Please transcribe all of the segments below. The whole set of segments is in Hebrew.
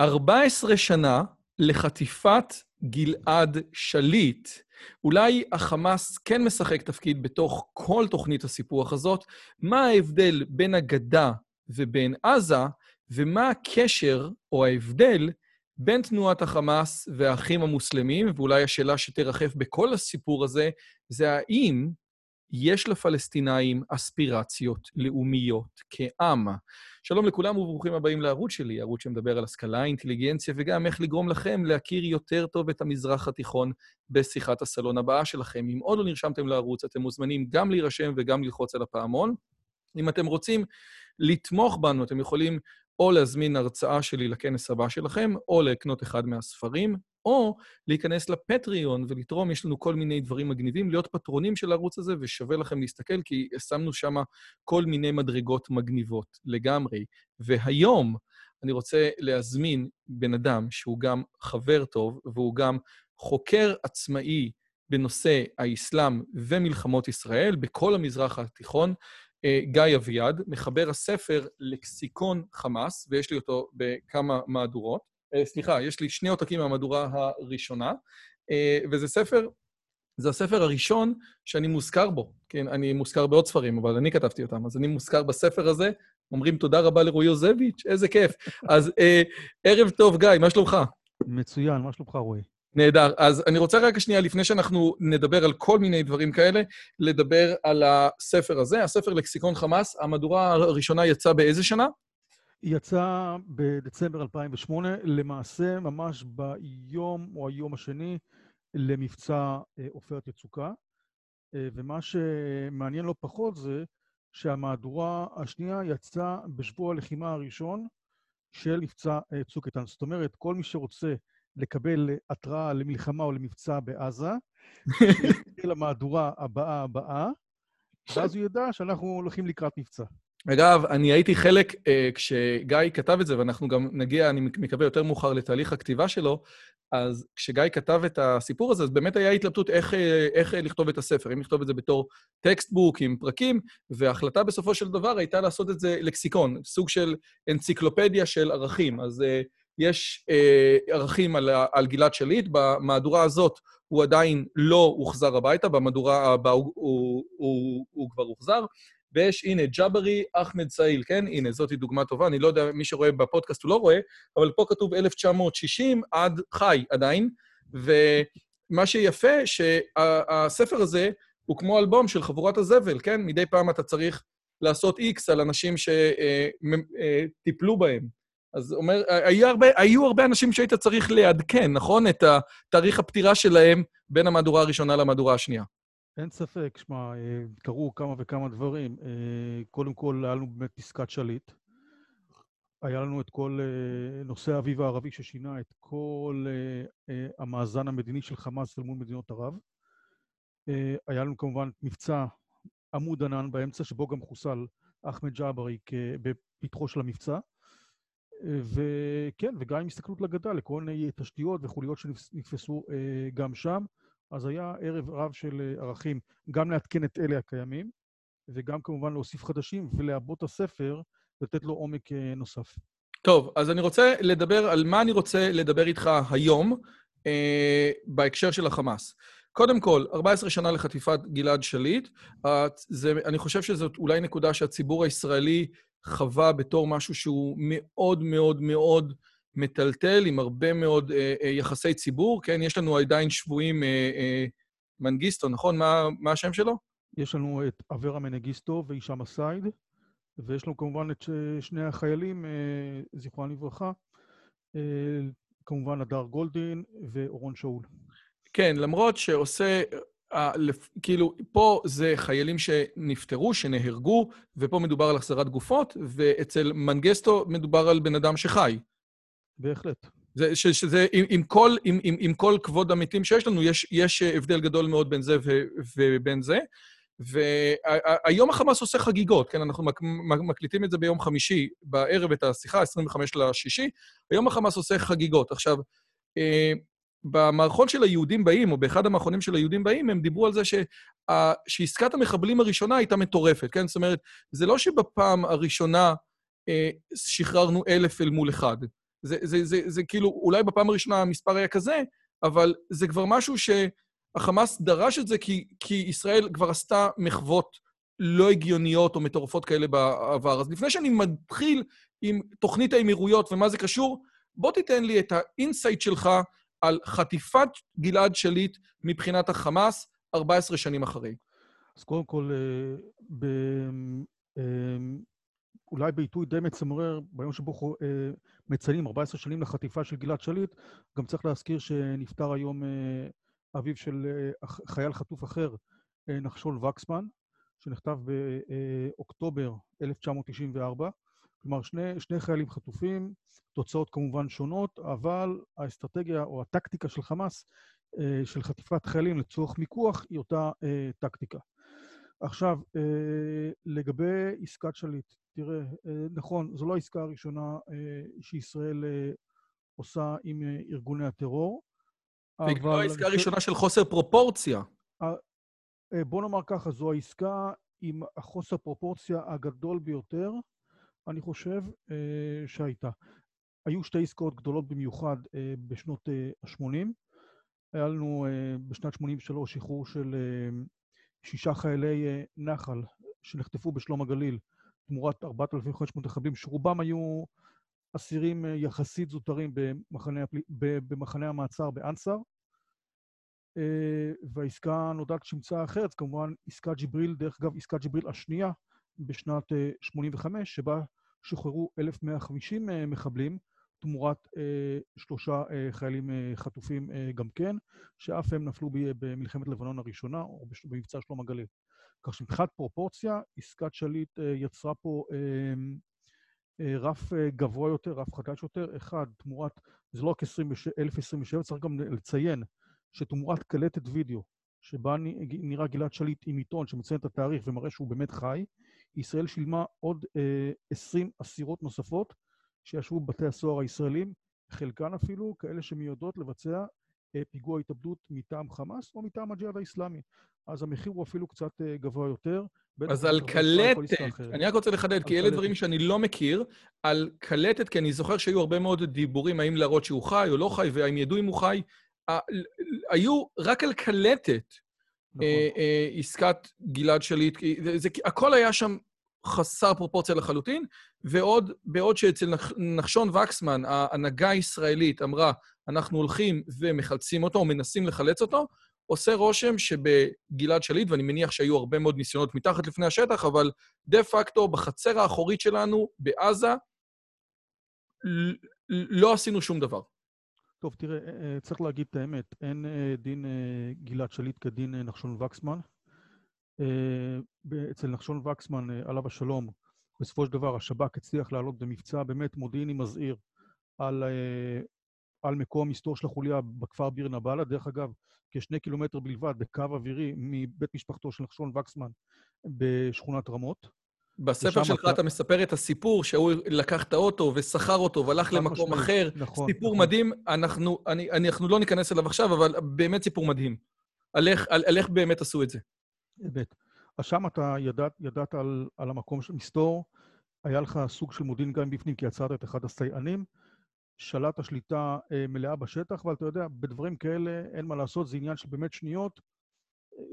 14 שנה לחטיפת גלעד שליט. אולי החמאס כן משחק תפקיד בתוך כל תוכנית הסיפוח הזאת. מה ההבדל בין הגדה ובין עזה, ומה הקשר או ההבדל בין תנועת החמאס והאחים המוסלמים, ואולי השאלה שתרחף בכל הסיפור הזה, זה האם יש לפלסטינאים אספירציות לאומיות כעם. שלום לכולם וברוכים הבאים לערוץ שלי, ערוץ שמדבר על השכלה, אינטליגנציה, וגם איך לגרום לכם להכיר יותר טוב את המזרח התיכון בשיחת הסלון הבאה שלכם. אם עוד לא נרשמתם לערוץ, אתם מוזמנים גם להירשם וגם ללחוץ על הפעמון. אם אתם רוצים לתמוך בנו, אתם יכולים או להזמין הרצאה שלי לכנס הבא שלכם, או לקנות אחד מהספרים, או להיכנס לפטריון ולתרום, יש לנו כל מיני דברים מגניבים, להיות פטרונים של הערוץ הזה, ושווה לכם להסתכל, כי שמנו שם כל מיני מדרגות מגניבות לגמרי. והיום אני רוצה להזמין בן אדם שהוא גם חבר טוב, והוא גם חוקר עצמאי בנושא האסלאם ומלחמות ישראל בכל המזרח התיכון, גיא אביעד, מחבר הספר לקסיקון חמאס, ויש לי אותו בכמה מהדורות. סליחה, יש לי שני עותקים מהמהדורה הראשונה, וזה ספר, זה הספר הראשון שאני מוזכר בו. כן, אני מוזכר בעוד ספרים, אבל אני כתבתי אותם, אז אני מוזכר בספר הזה. אומרים תודה רבה לרועי יוזביץ', איזה כיף. אז ערב טוב, גיא, מה שלומך? מצוין, מה שלומך, רועי? נהדר. אז אני רוצה רק שנייה, לפני שאנחנו נדבר על כל מיני דברים כאלה, לדבר על הספר הזה, הספר לקסיקון חמאס. המהדורה הראשונה יצאה באיזה שנה? יצאה בדצמבר 2008, למעשה ממש ביום או היום השני למבצע עופרת יצוקה. ומה שמעניין לא פחות זה שהמהדורה השנייה יצאה בשבוע הלחימה הראשון של מבצע צוק איתן. זאת אומרת, כל מי שרוצה לקבל התראה למלחמה או למבצע בעזה, שיהיה למהדורה הבאה הבאה, ואז הוא ידע שאנחנו הולכים לקראת מבצע. אגב, אני הייתי חלק, uh, כשגיא כתב את זה, ואנחנו גם נגיע, אני מקווה, יותר מאוחר לתהליך הכתיבה שלו, אז כשגיא כתב את הסיפור הזה, אז באמת היה התלבטות איך, איך לכתוב את הספר, אם לכתוב את זה בתור textbook עם פרקים, וההחלטה בסופו של דבר הייתה לעשות את זה לקסיקון, סוג של אנציקלופדיה של ערכים. אז אה, יש אה, ערכים על, על גלעד שליט, במהדורה הזאת הוא עדיין לא הוחזר הביתה, במהדורה הבאה הוא, הוא, הוא, הוא כבר הוחזר. ויש, הנה, ג'אברי אחמד סעיל, כן? הנה, זאת דוגמה טובה, אני לא יודע, מי שרואה בפודקאסט הוא לא רואה, אבל פה כתוב 1960 עד חי עדיין, ומה שיפה, שהספר הזה הוא כמו אלבום של חבורת הזבל, כן? מדי פעם אתה צריך לעשות איקס על אנשים שטיפלו בהם. אז אומר, היו הרבה, היו הרבה אנשים שהיית צריך לעדכן, נכון? את תאריך הפטירה שלהם בין המהדורה הראשונה למהדורה השנייה. אין ספק, שמע, קרו כמה וכמה דברים. קודם כל, היה לנו באמת פסקת שליט. היה לנו את כל נושא האביב הערבי ששינה את כל המאזן המדיני של חמאס אל מול מדינות ערב. היה לנו כמובן מבצע עמוד ענן באמצע, שבו גם חוסל אחמד ג'אברי בפתחו של המבצע. וכן, וגם עם הסתכלות לגדה לכל מיני תשתיות וחוליות שנתפסו גם שם. אז היה ערב רב של ערכים, גם לעדכן את אלה הקיימים, וגם כמובן להוסיף חדשים ולעבות הספר ולתת לו עומק נוסף. טוב, אז אני רוצה לדבר על מה אני רוצה לדבר איתך היום אה, בהקשר של החמאס. קודם כל, 14 שנה לחטיפת גלעד שליט, זה, אני חושב שזאת אולי נקודה שהציבור הישראלי חווה בתור משהו שהוא מאוד מאוד מאוד מטלטל עם הרבה מאוד אה, אה, יחסי ציבור, כן? יש לנו עדיין שבויים אה, אה, מנגיסטו, נכון? מה, מה השם שלו? יש לנו את אברה מנגיסטו והישאם א-סייד, ויש לנו כמובן את שני החיילים, אה, זיכרונם לברכה, אה, כמובן הדר גולדין ואורון שאול. כן, למרות שעושה... כאילו, פה זה חיילים שנפטרו, שנהרגו, ופה מדובר על החזרת גופות, ואצל מנגסטו מדובר על בן אדם שחי. בהחלט. זה, ש, שזה, עם, עם, כל, עם, עם, עם כל כבוד המתים שיש לנו, יש, יש הבדל גדול מאוד בין זה ו, ובין זה. והיום החמאס עושה חגיגות, כן? אנחנו מק, מקליטים את זה ביום חמישי, בערב את השיחה, 25 לשישי, היום החמאס עושה חגיגות. עכשיו, אה, במערכון של היהודים באים, או באחד המערכונים של היהודים באים, הם דיברו על זה ש, שעסקת המחבלים הראשונה הייתה מטורפת, כן? זאת אומרת, זה לא שבפעם הראשונה אה, שחררנו אלף אל מול אחד. זה, זה, זה, זה כאילו, אולי בפעם הראשונה המספר היה כזה, אבל זה כבר משהו שהחמאס דרש את זה כי, כי ישראל כבר עשתה מחוות לא הגיוניות או מטורפות כאלה בעבר. אז לפני שאני מתחיל עם תוכנית האמירויות ומה זה קשור, בוא תיתן לי את ה insight שלך על חטיפת גלעד שליט מבחינת החמאס 14 שנים אחרי. אז קודם כל, אה, ב... אה, אולי בעיתוי די מצמרר, ביום שבו אה, מציינים 14 שנים לחטיפה של גלעד שליט, גם צריך להזכיר שנפטר היום אביו של חייל חטוף אחר, נחשול וקסמן, שנכתב באוקטובר 1994. כלומר, שני, שני חיילים חטופים, תוצאות כמובן שונות, אבל האסטרטגיה או הטקטיקה של חמאס, של חטיפת חיילים לצורך מיקוח, היא אותה טקטיקה. עכשיו, אה, לגבי עסקת שליט, תראה, אה, נכון, זו לא העסקה הראשונה אה, שישראל עושה עם ארגוני הטרור. זה לא העסקה הראשונה של חוסר פרופורציה. בוא נאמר ככה, זו העסקה עם החוסר פרופורציה הגדול ביותר, אני חושב, שהייתה. היו שתי עסקאות גדולות במיוחד בשנות ה-80. היה לנו בשנת 83 שחרור של שישה חיילי אה, נחל שנחטפו בשלום הגליל תמורת 4,500 מחבלים, שרובם היו אסירים אה, יחסית זוטרים במחנה, במחנה המעצר באנסר. אה, והעסקה נודעת שמצאה אחרת, כמובן עסקת ג'יבריל, דרך אגב, עסקת ג'יבריל השנייה בשנת 85, שבה שוחררו 1,150 מחבלים, תמורת אה, שלושה אה, חיילים אה, חטופים אה, גם כן, שאף הם נפלו במלחמת לבנון הראשונה או במבצע שלום הגליל. כך שמבחינת פרופורציה, עסקת שליט אה, יצרה פה אה, אה, רף אה, גבוה יותר, רף חדש יותר. אחד, תמורת, זה לא רק 1027, צריך גם לציין שתמורת קלטת וידאו, שבה נראה גלעד שליט עם עיתון שמציין את התאריך ומראה שהוא באמת חי, ישראל שילמה עוד אה, 20 אסירות נוספות שישבו בבתי הסוהר הישראלים, חלקן אפילו כאלה שמיועדות לבצע פיגוע התאבדות מטעם חמאס או מטעם הג'יהאד האיסלאמי. אז המחיר הוא אפילו קצת אה, גבוה יותר. אז על קלטת, אני רק רוצה לחדד, כי אלה דברים שאני לא מכיר, על קלטת, כי אני זוכר שהיו הרבה מאוד דיבורים האם להראות שהוא חי או לא חי, והאם ידעו אם הוא חי. היו רק על קלטת נכון. אה, עסקת גלעד שליט, הכל היה שם חסר פרופורציה לחלוטין, ועוד, בעוד שאצל נחשון וקסמן, ההנהגה הישראלית אמרה, אנחנו הולכים ומחלצים אותו, או מנסים לחלץ אותו, עושה רושם שבגלעד שליט, ואני מניח שהיו הרבה מאוד ניסיונות מתחת לפני השטח, אבל דה פקטו, בחצר האחורית שלנו, בעזה, לא עשינו שום דבר. טוב, תראה, אה, אה, צריך להגיד את האמת, אין אה, דין גלעד שליט כדין נחשון וקסמן. אצל נחשון וקסמן, עליו השלום, בסופו של דבר השב"כ הצליח לעלות במבצע באמת מודיעיני מזהיר על, על מקום מסתור של החוליה בכפר ביר נבאללה. דרך אגב, כשני קילומטר בלבד, בקו אווירי מבית משפחתו של נחשון וקסמן בשכונת רמות. בספר שלך אתה... אתה מספר את הסיפור שהוא לקח את האוטו ושכר אותו והלך למקום. אחר. נכון. סיפור נכון. מדהים, אנחנו, אני, אנחנו לא ניכנס אליו עכשיו, אבל באמת סיפור מדהים. על איך, על, על איך באמת עשו את זה. אמת. אז שם אתה ידעת, ידעת על, על המקום של מסתור, היה לך סוג של מודיעין גם בפנים, כי יצרת את אחד הסייענים, שלט השליטה אה, מלאה בשטח, אבל אתה יודע, בדברים כאלה אין מה לעשות, זה עניין של באמת שניות,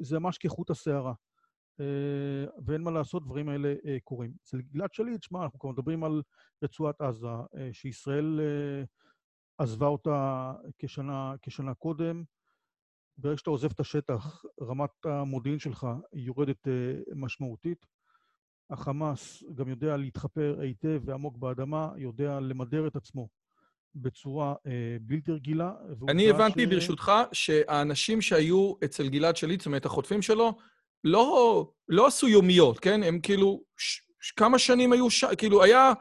זה ממש כחוט השערה. אה, ואין מה לעשות, דברים האלה אה, קורים. אצל גלעד שליט, שמע, אנחנו כבר מדברים על רצועת עזה, אה, שישראל אה, עזבה אותה כשנה, כשנה קודם, ברגע שאתה עוזב את השטח, רמת המודיעין שלך יורדת אה, משמעותית. החמאס גם יודע להתחפר היטב ועמוק באדמה, יודע למדר את עצמו בצורה אה, בלתי רגילה. אני הבנתי, ש... ברשותך, שהאנשים שהיו אצל גלעד שליט, זאת אומרת, החוטפים שלו, לא, לא עשו יומיות, כן? הם כאילו, ש, ש, כמה שנים היו שם, כאילו, היה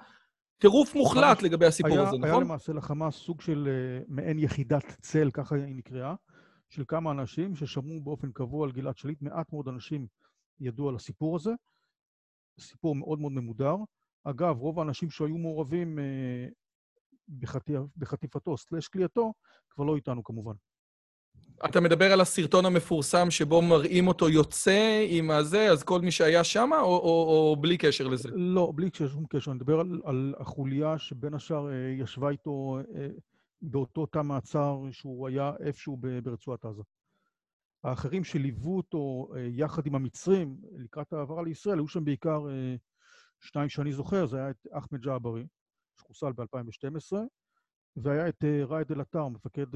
טירוף מוחלט לגבי הסיפור היה, הזה, נכון? היה למעשה לחמאס סוג של uh, מעין יחידת צל, ככה היא נקראה, של כמה אנשים ששמעו באופן קבוע על גלעד שליט. מעט מאוד אנשים ידעו על הסיפור הזה. סיפור מאוד מאוד ממודר. אגב, רוב האנשים שהיו מעורבים uh, בחטיפ, בחטיפתו סלש כליאתו כבר לא איתנו כמובן. אתה מדבר על הסרטון המפורסם שבו מראים אותו יוצא עם הזה, אז כל מי שהיה שם, או, או, או בלי קשר לזה? לא, בלי שום קשר. אני מדבר על, על החוליה שבין השאר אה, ישבה איתו אה, באותו תא מעצר שהוא היה איפשהו ברצועת עזה. האחרים שליוו אותו אה, יחד עם המצרים לקראת העברה לישראל, היו שם בעיקר שניים שאני זוכר, זה היה את אחמד ג'עברי, שחוסל ב-2012, והיה את ראאד אל-עטר, מפקד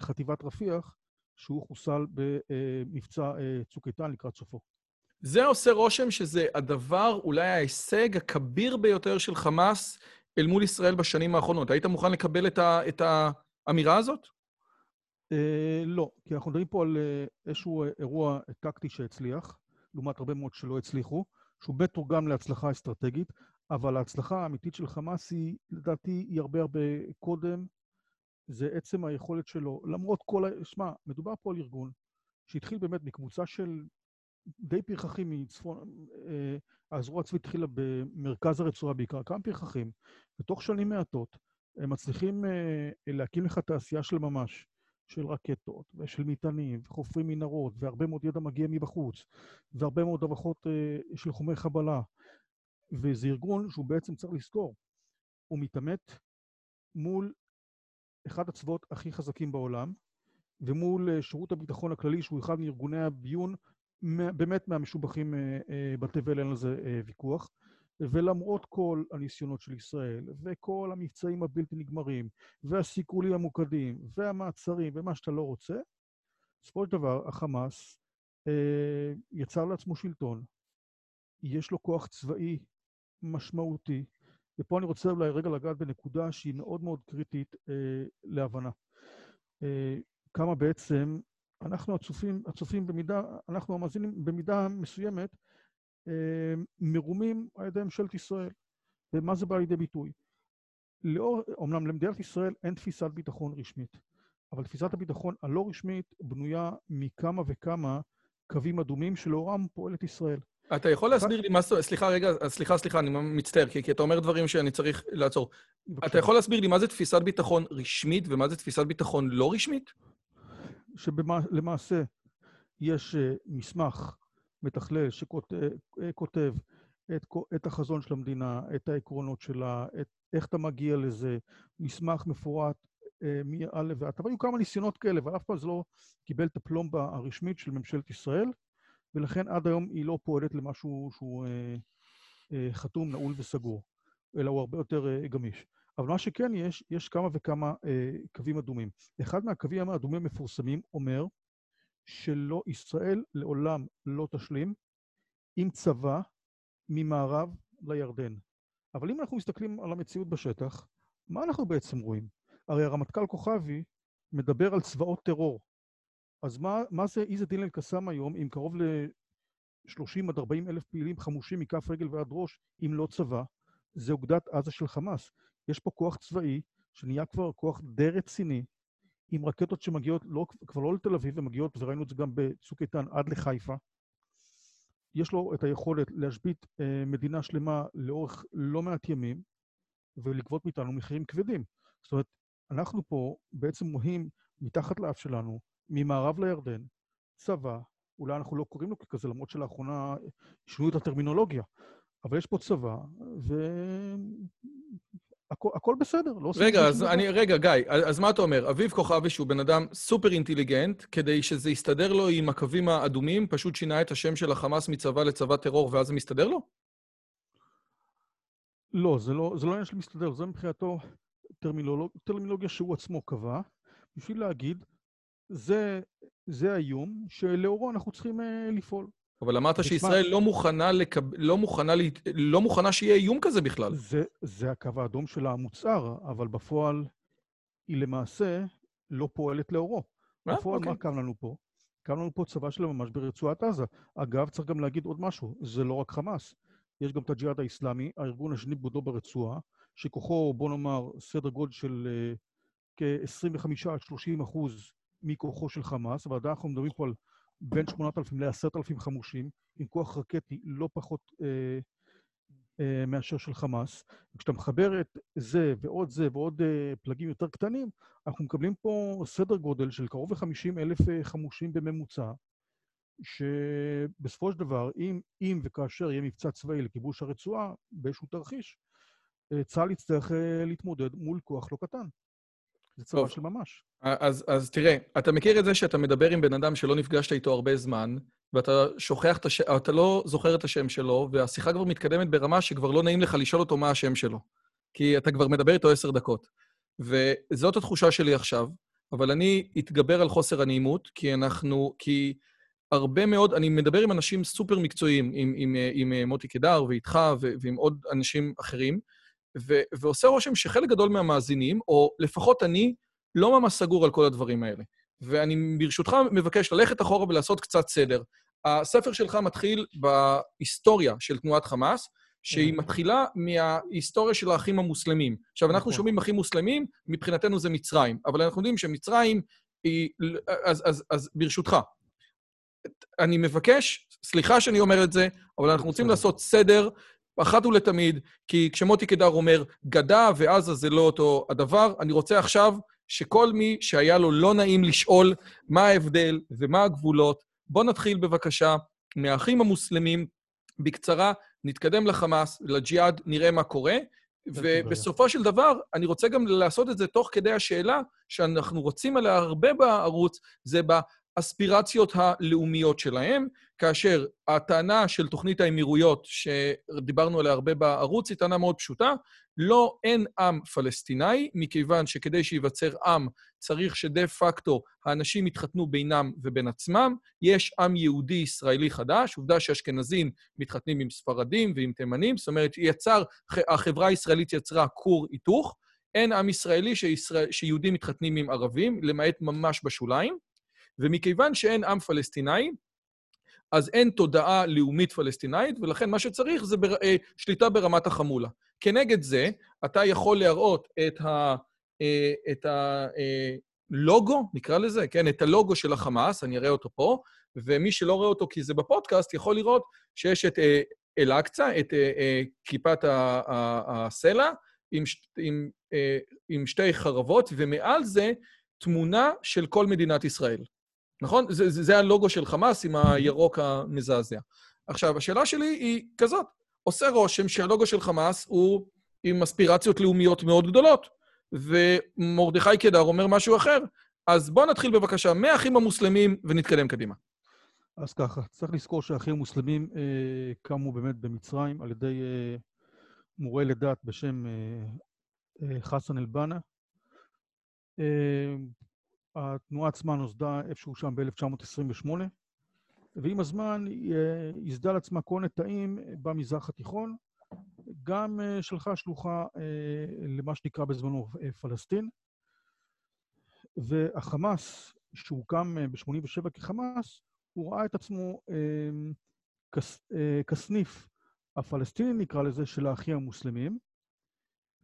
חטיבת רפיח, שהוא חוסל במבצע צוק איתן לקראת סופו. זה עושה רושם שזה הדבר, אולי ההישג הכביר ביותר של חמאס אל מול ישראל בשנים האחרונות. היית מוכן לקבל את, ה, את האמירה הזאת? אה, לא, כי אנחנו מדברים פה על אה, איזשהו אירוע טקטי שהצליח, לעומת הרבה מאוד שלא הצליחו, שהוא מתורגם להצלחה אסטרטגית, אבל ההצלחה האמיתית של חמאס היא, לדעתי, היא הרבה הרבה קודם. זה עצם היכולת שלו, למרות כל ה... שמע, מדובר פה על ארגון שהתחיל באמת מקבוצה של די פרחחים מצפון... אה, הזרוע הצבאית התחילה במרכז הרצועה בעיקר, כמה פרחחים. בתוך שנים מעטות הם מצליחים אה, להקים לך תעשייה של ממש, של רקטות ושל מטענים וחופרים מנהרות, והרבה מאוד ידע מגיע מבחוץ, והרבה מאוד הבחות אה, של חומרי חבלה. וזה ארגון שהוא בעצם צריך לזכור, הוא מתעמת מול אחד הצבאות הכי חזקים בעולם, ומול שירות הביטחון הכללי, שהוא אחד מארגוני הביון באמת מהמשובחים אה, אה, בתבל, אין על זה אה, ויכוח. ולמרות כל הניסיונות של ישראל, וכל המבצעים הבלתי נגמרים, והסיכולים המוקדים, והמעצרים, ומה שאתה לא רוצה, בסופו של דבר, החמאס אה, יצר לעצמו שלטון, יש לו כוח צבאי משמעותי, ופה אני רוצה אולי רגע לגעת בנקודה שהיא מאוד מאוד קריטית אה, להבנה. אה, כמה בעצם אנחנו הצופים, הצופים במידה, אנחנו המאזינים במידה מסוימת, אה, מרומים על ידי ממשלת ישראל. ומה זה בא לידי ביטוי? לאור, אומנם למדינת ישראל אין תפיסת ביטחון רשמית, אבל תפיסת הביטחון הלא רשמית בנויה מכמה וכמה קווים אדומים שלאורם פועלת ישראל. אתה יכול להסביר לי מה... סליחה, רגע, סליחה, סליחה, אני מצטער, כי, כי אתה אומר דברים שאני צריך לעצור. בבקשה. אתה יכול להסביר לי מה זה תפיסת ביטחון רשמית ומה זה תפיסת ביטחון לא רשמית? שלמעשה יש אה, מסמך מתכלל שכותב את, את החזון של המדינה, את העקרונות שלה, את איך אתה מגיע לזה, מסמך מפורט אה, מא' ועד, אבל היו כמה ניסיונות כאלה, אבל אף פעם זה לא קיבל את הפלומבה הרשמית של ממשלת ישראל, ולכן עד היום היא לא פועלת למשהו שהוא אה, אה, חתום, נעול וסגור, אלא הוא הרבה יותר אה, גמיש. אבל מה שכן יש, יש כמה וכמה אה, קווים אדומים. אחד מהקווים האדומים המפורסמים אומר שלא, ישראל לעולם לא תשלים עם צבא ממערב לירדן. אבל אם אנחנו מסתכלים על המציאות בשטח, מה אנחנו בעצם רואים? הרי הרמטכ"ל כוכבי מדבר על צבאות טרור. אז מה, מה זה איזה דין אל-קסאם היום עם קרוב ל-30 עד 40 אלף פעילים חמושים מכף רגל ועד ראש, אם לא צבא? זה אוגדת עזה של חמאס. יש פה כוח צבאי שנהיה כבר כוח די רציני, עם רקטות שמגיעות לא, כבר לא לתל אביב, הן מגיעות, וראינו את זה גם בצוק איתן, עד לחיפה. יש לו את היכולת להשבית אה, מדינה שלמה לאורך לא מעט ימים, ולגבות מאיתנו מחירים כבדים. זאת אומרת, אנחנו פה בעצם מוהים מתחת לאף שלנו, ממערב לירדן, צבא, אולי אנחנו לא קוראים לו ככזה, למרות שלאחרונה שינו את הטרמינולוגיה, אבל יש פה צבא, הכל, הכל בסדר, לא עושים... רגע, אז אני, רגע, גיא, אז מה אתה אומר? אביב כוכבי, שהוא בן אדם סופר אינטליגנט, כדי שזה יסתדר לו עם הקווים האדומים, פשוט שינה את השם של החמאס מצבא לצבא טרור, ואז זה מסתדר לו? לא, זה לא, זה לא עניין של מסתדר, זה מבחינתו טרמינולוג, טרמינולוגיה שהוא עצמו קבע, בשביל להגיד, זה, זה האיום שלאורו אנחנו צריכים אה, לפעול. אבל אמרת שישראל לא מוכנה, לקב... לא, מוכנה ל... לא מוכנה שיהיה איום כזה בכלל. זה, זה הקו האדום שלה המוצהר, אבל בפועל היא למעשה לא פועלת לאורו. אה, בפועל, אוקיי. מה קם לנו פה? קם לנו פה צבא שלה ממש ברצועת עזה. אגב, צריך גם להגיד עוד משהו, זה לא רק חמאס. יש גם את הג'יהאד האיסלאמי, הארגון השני בגודלו ברצועה, שכוחו, בוא נאמר, סדר גודל של uh, כ-25 עד 30 אחוז מכוחו של חמאס, אבל עדיין אנחנו מדברים פה על בין 8,000 ל-10,000 חמושים, עם כוח רקטי לא פחות אה, מאשר של חמאס. וכשאתה מחבר את זה ועוד זה ועוד פלגים יותר קטנים, אנחנו מקבלים פה סדר גודל של קרוב ל-50 אלף חמושים בממוצע, שבסופו של דבר, אם, אם וכאשר יהיה מבצע צבאי לכיבוש הרצועה באיזשהו תרחיש, צה"ל יצטרך להתמודד מול כוח לא קטן. זה צבא של ממש. אז, אז תראה, אתה מכיר את זה שאתה מדבר עם בן אדם שלא נפגשת איתו הרבה זמן, ואתה שוכח את השם, אתה לא זוכר את השם שלו, והשיחה כבר מתקדמת ברמה שכבר לא נעים לך לשאול אותו מה השם שלו. כי אתה כבר מדבר איתו עשר דקות. וזאת התחושה שלי עכשיו, אבל אני אתגבר על חוסר הנעימות, כי אנחנו, כי הרבה מאוד, אני מדבר עם אנשים סופר מקצועיים, עם, עם, עם, עם מוטי קידר ואיתך ועם עוד אנשים אחרים, ועושה רושם שחלק גדול מהמאזינים, או לפחות אני, לא ממש סגור על כל הדברים האלה. ואני ברשותך מבקש ללכת אחורה ולעשות קצת סדר. הספר שלך מתחיל בהיסטוריה של תנועת חמאס, שהיא mm-hmm. מתחילה מההיסטוריה של האחים המוסלמים. עכשיו, אנחנו נכון. שומעים אחים מוסלמים, מבחינתנו זה מצרים, אבל אנחנו יודעים שמצרים היא... אז, אז, אז ברשותך, אני מבקש, סליחה שאני אומר את זה, אבל אנחנו רוצים לעשות סדר אחת ולתמיד, כי כשמוטי קדר אומר, גדה ועזה זה לא אותו הדבר, אני רוצה עכשיו שכל מי שהיה לו לא נעים לשאול מה ההבדל ומה הגבולות, בואו נתחיל בבקשה מהאחים המוסלמים. בקצרה, נתקדם לחמאס, לג'יהאד, נראה מה קורה. ובסופו של דבר, אני רוצה גם לעשות את זה תוך כדי השאלה שאנחנו רוצים עליה הרבה בערוץ, זה באספירציות הלאומיות שלהם, כאשר הטענה של תוכנית האמירויות, שדיברנו עליה הרבה בערוץ, היא טענה מאוד פשוטה. לא, אין עם פלסטיני, מכיוון שכדי שייווצר עם, צריך שדה פקטו האנשים יתחתנו בינם ובין עצמם. יש עם יהודי-ישראלי חדש, עובדה שאשכנזים מתחתנים עם ספרדים ועם תימנים, זאת אומרת, יצר, החברה הישראלית יצרה כור היתוך. אין עם ישראלי שישראל, שיהודים מתחתנים עם ערבים, למעט ממש בשוליים. ומכיוון שאין עם פלסטיני, אז אין תודעה לאומית פלסטינאית, ולכן מה שצריך זה בר... אה, שליטה ברמת החמולה. כנגד זה, אתה יכול להראות את, ה... אה, את הלוגו, אה, נקרא לזה, כן, את הלוגו של החמאס, אני אראה אותו פה, ומי שלא רואה אותו כי זה בפודקאסט, יכול לראות שיש את אל-אקצא, את כיפת הסלע, עם, עם, עם שתי חרבות, ומעל זה תמונה של כל מדינת ישראל. נכון? זה, זה, זה הלוגו של חמאס עם הירוק המזעזע. עכשיו, השאלה שלי היא כזאת, עושה רושם שהלוגו של חמאס הוא עם אספירציות לאומיות מאוד גדולות, ומרדכי קדר אומר משהו אחר. אז בואו נתחיל בבקשה מהאחים המוסלמים ונתקדם קדימה. אז ככה, צריך לזכור שהאחים המוסלמים אה, קמו באמת במצרים על ידי אה, מורה לדת בשם אה, אה, חסן אל-בנה. אה, התנועה עצמה נוסדה איפשהו שם ב-1928, ועם הזמן היא אה, ייסדה לעצמה כל נטעים במזרח התיכון, גם אה, שלחה שלוחה אה, למה שנקרא בזמנו פלסטין, והחמאס, שהוקם ב-87' כחמאס, הוא ראה את עצמו כסניף הפלסטיני, נקרא לזה, של האחים המוסלמים.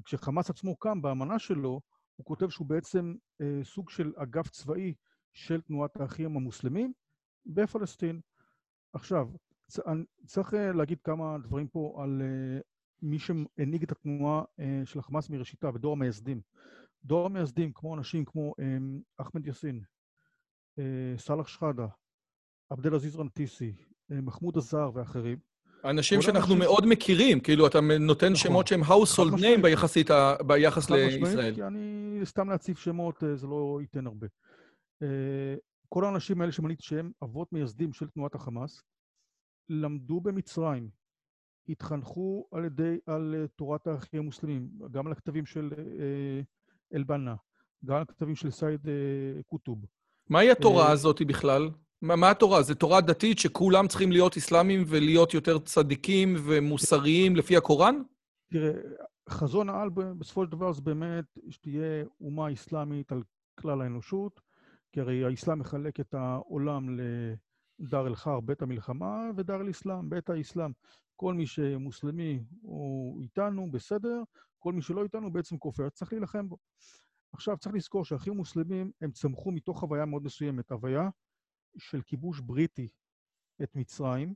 כשחמאס עצמו קם באמנה שלו, הוא כותב שהוא בעצם אה, סוג של אגף צבאי של תנועת האחים המוסלמים בפלסטין. עכשיו, צ, צריך אה, להגיד כמה דברים פה על אה, מי שהנהיג את התנועה אה, של החמאס מראשיתה ודור המייסדים. דור המייסדים, כמו אנשים כמו אה, אחמד יאסין, אה, סאלח שחאדה, עבדל עזיז רנטיסי, אה, מחמוד עזר ואחרים, אנשים שאנחנו מאוד מכירים, כאילו, אתה נותן נכון. שמות שהם household name ביחס לישראל. כי אני סתם להציף שמות, אה, זה לא ייתן הרבה. אה, כל האנשים האלה שמניתי שהם אבות מייסדים של תנועת החמאס, למדו במצרים, התחנכו על ידי, על אה, תורת האחים המוסלמים, גם על הכתבים של אל-בנה, גם על הכתבים של סייד קוטוב. מהי התורה הזאת בכלל? מה, מה התורה? זו תורה דתית שכולם צריכים להיות אסלאמים ולהיות יותר צדיקים ומוסריים לפי הקוראן? תראה, חזון העל בסופו של דבר זה באמת שתהיה אומה אסלאמית על כלל האנושות, כי הרי האסלאם מחלק את העולם לדר אל-חר, בית המלחמה, ודר אל-אסלאם, בית האסלאם. כל מי שמוסלמי הוא איתנו, בסדר, כל מי שלא איתנו בעצם כופר, צריך להילחם בו. עכשיו, צריך לזכור שהאחים המוסלמים, הם צמחו מתוך חוויה מאוד מסוימת, הוויה של כיבוש בריטי את מצרים,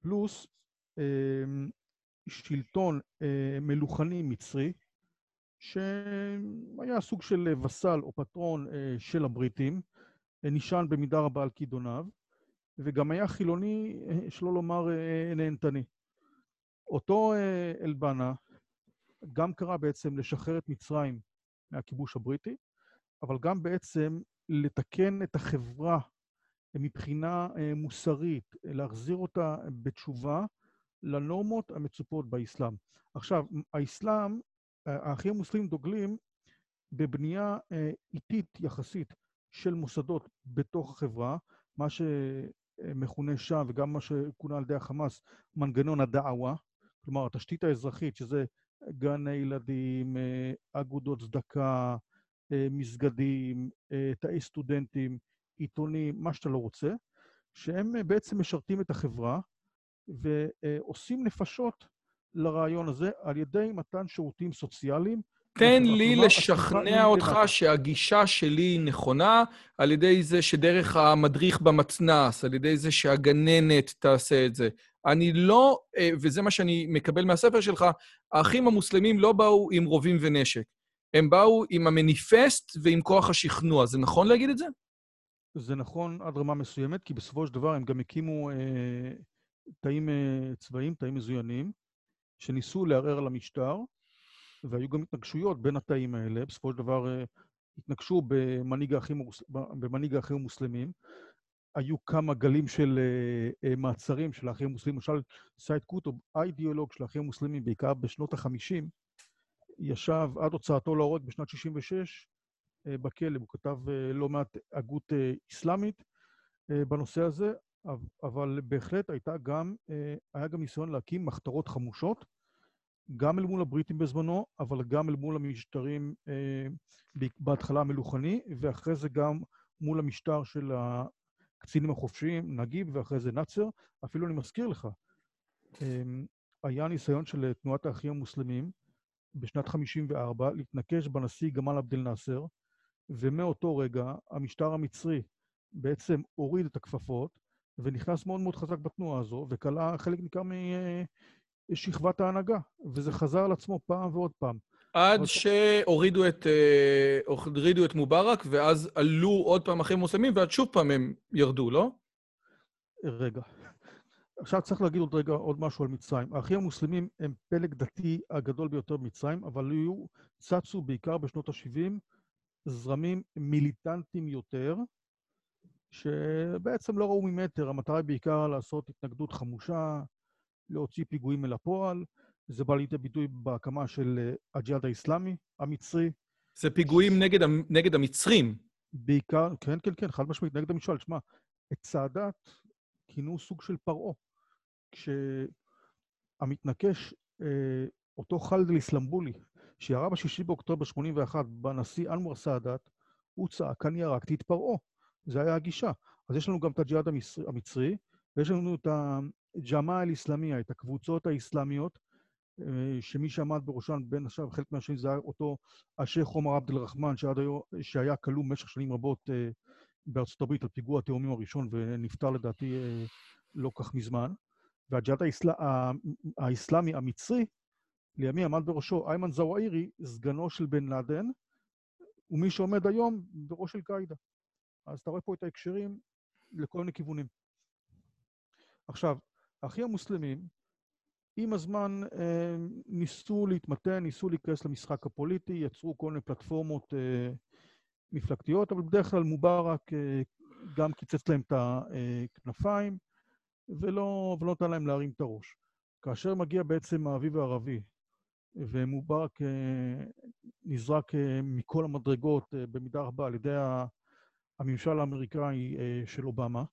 פלוס אמ, שלטון מלוכני מצרי, שהיה סוג של וסל או פטרון של הבריטים, נשען במידה רבה על כידוניו, וגם היה חילוני, שלא לומר נהנתני. אותו אלבנה גם קרא בעצם לשחרר את מצרים מהכיבוש הבריטי, אבל גם בעצם לתקן את החברה מבחינה מוסרית, להחזיר אותה בתשובה לנורמות המצופות באסלאם. עכשיו, האסלאם, האחים המוסלמים דוגלים בבנייה איטית יחסית של מוסדות בתוך החברה, מה שמכונה שם וגם מה שכונה על ידי החמאס מנגנון הדעווה, כלומר התשתית האזרחית, שזה גני ילדים, אגודות צדקה, מסגדים, תאי סטודנטים, עיתונים, מה שאתה לא רוצה, שהם בעצם משרתים את החברה ועושים נפשות לרעיון הזה על ידי מתן שירותים סוציאליים. תן לי לשכנע אותך שהגישה שלי נכונה על ידי זה שדרך המדריך במתנ"ס, על ידי זה שהגננת תעשה את זה. אני לא, וזה מה שאני מקבל מהספר שלך, האחים המוסלמים לא באו עם רובים ונשק. הם באו עם המניפסט ועם כוח השכנוע. זה נכון להגיד את זה? זה נכון עד רמה מסוימת, כי בסופו של דבר הם גם הקימו אה, תאים אה, צבאיים, תאים מזוינים, שניסו לערער על המשטר, והיו גם התנגשויות בין התאים האלה. בסופו של דבר אה, התנגשו במנהיג האחים, במנהיג האחים המוסלמים. היו כמה גלים של uh, uh, מעצרים של האחים המוסלמים, למשל סייד קוטוב, האידיאולוג של האחים המוסלמים, בעיקר בשנות ה-50, ישב עד הוצאתו להורג בשנת 66' uh, בכלא, הוא כתב uh, לא מעט הגות אסלאמית uh, בנושא הזה, אבל בהחלט הייתה גם, היה גם ניסיון להקים מחתרות חמושות, גם אל מול הבריטים בזמנו, אבל גם אל מול המשטרים בהתחלה המלוכני, ואחרי זה גם מול המשטר של הקצינים החופשיים, נגיב ואחרי זה נאצר. אפילו אני מזכיר לך, אמ, היה ניסיון של תנועת האחים המוסלמים בשנת 54' להתנקש בנשיא גמל עבד אל-נאצר, ומאותו רגע המשטר המצרי בעצם הוריד את הכפפות ונכנס מאוד מאוד חזק בתנועה הזו, וכלה חלק ניכר משכבת ההנהגה, וזה חזר על עצמו פעם ועוד פעם. עד שהורידו את, אה, הורידו את מובארק, ואז עלו עוד פעם אחרי מוסלמים, ועד שוב פעם הם ירדו, לא? רגע. עכשיו צריך להגיד עוד רגע עוד משהו על מצרים. האחים המוסלמים הם פלג דתי הגדול ביותר במצרים, אבל היו, צצו בעיקר בשנות ה-70 זרמים מיליטנטיים יותר, שבעצם לא ראו ממטר, המטרה היא בעיקר לעשות התנגדות חמושה, להוציא פיגועים אל הפועל, זה בא לידי ביטוי בהקמה של אה, הג'יהאד האיסלאמי המצרי. זה פיגועים. נגד, נגד המצרים. בעיקר, כן, כן, כן, חד משמעית, נגד המשל. שמע, את סאדאת כינו סוג של פרעה. כשהמתנקש, אה, אותו חאלד אל-איסלמבולי, שירה בשישי באוקטובר 81 בנשיא אנואר סאדאת, הוא צעק, אני הרגתי את פרעה. זה היה הגישה. אז יש לנו גם את הג'יהאד המצרי, ויש לנו את הג'מאע אל-איסלאמיה, את הקבוצות האסלאמיות, אה, שמי שעמד בראשן, בין השאר, חלק מהשנים זה היה אותו השייח' עומר עבד אל-רחמן, שהיה כלוא במשך שנים רבות אה, בארצות הברית על פיגוע התאומים הראשון ונפטר לדעתי אה, לא כך מזמן. והג'יהאד האסל... האסלאמי המצרי, לימים עמד בראשו איימן זוואירי, סגנו של בן לאדן, ומי שעומד היום בראש אל-קאעידה. אז אתה רואה פה את ההקשרים לכל מיני כיוונים. עכשיו, האחים המוסלמים, עם הזמן אה, ניסו להתמתן, ניסו להיכנס למשחק הפוליטי, יצרו כל מיני פלטפורמות אה, מפלגתיות, אבל בדרך כלל מובארק אה, גם קיצץ להם את הכנפיים ולא, ולא נתן להם להרים את הראש. כאשר מגיע בעצם האביב הערבי, ומובארק נזרק מכל המדרגות במידה רבה על ידי הממשל האמריקאי של אובמה,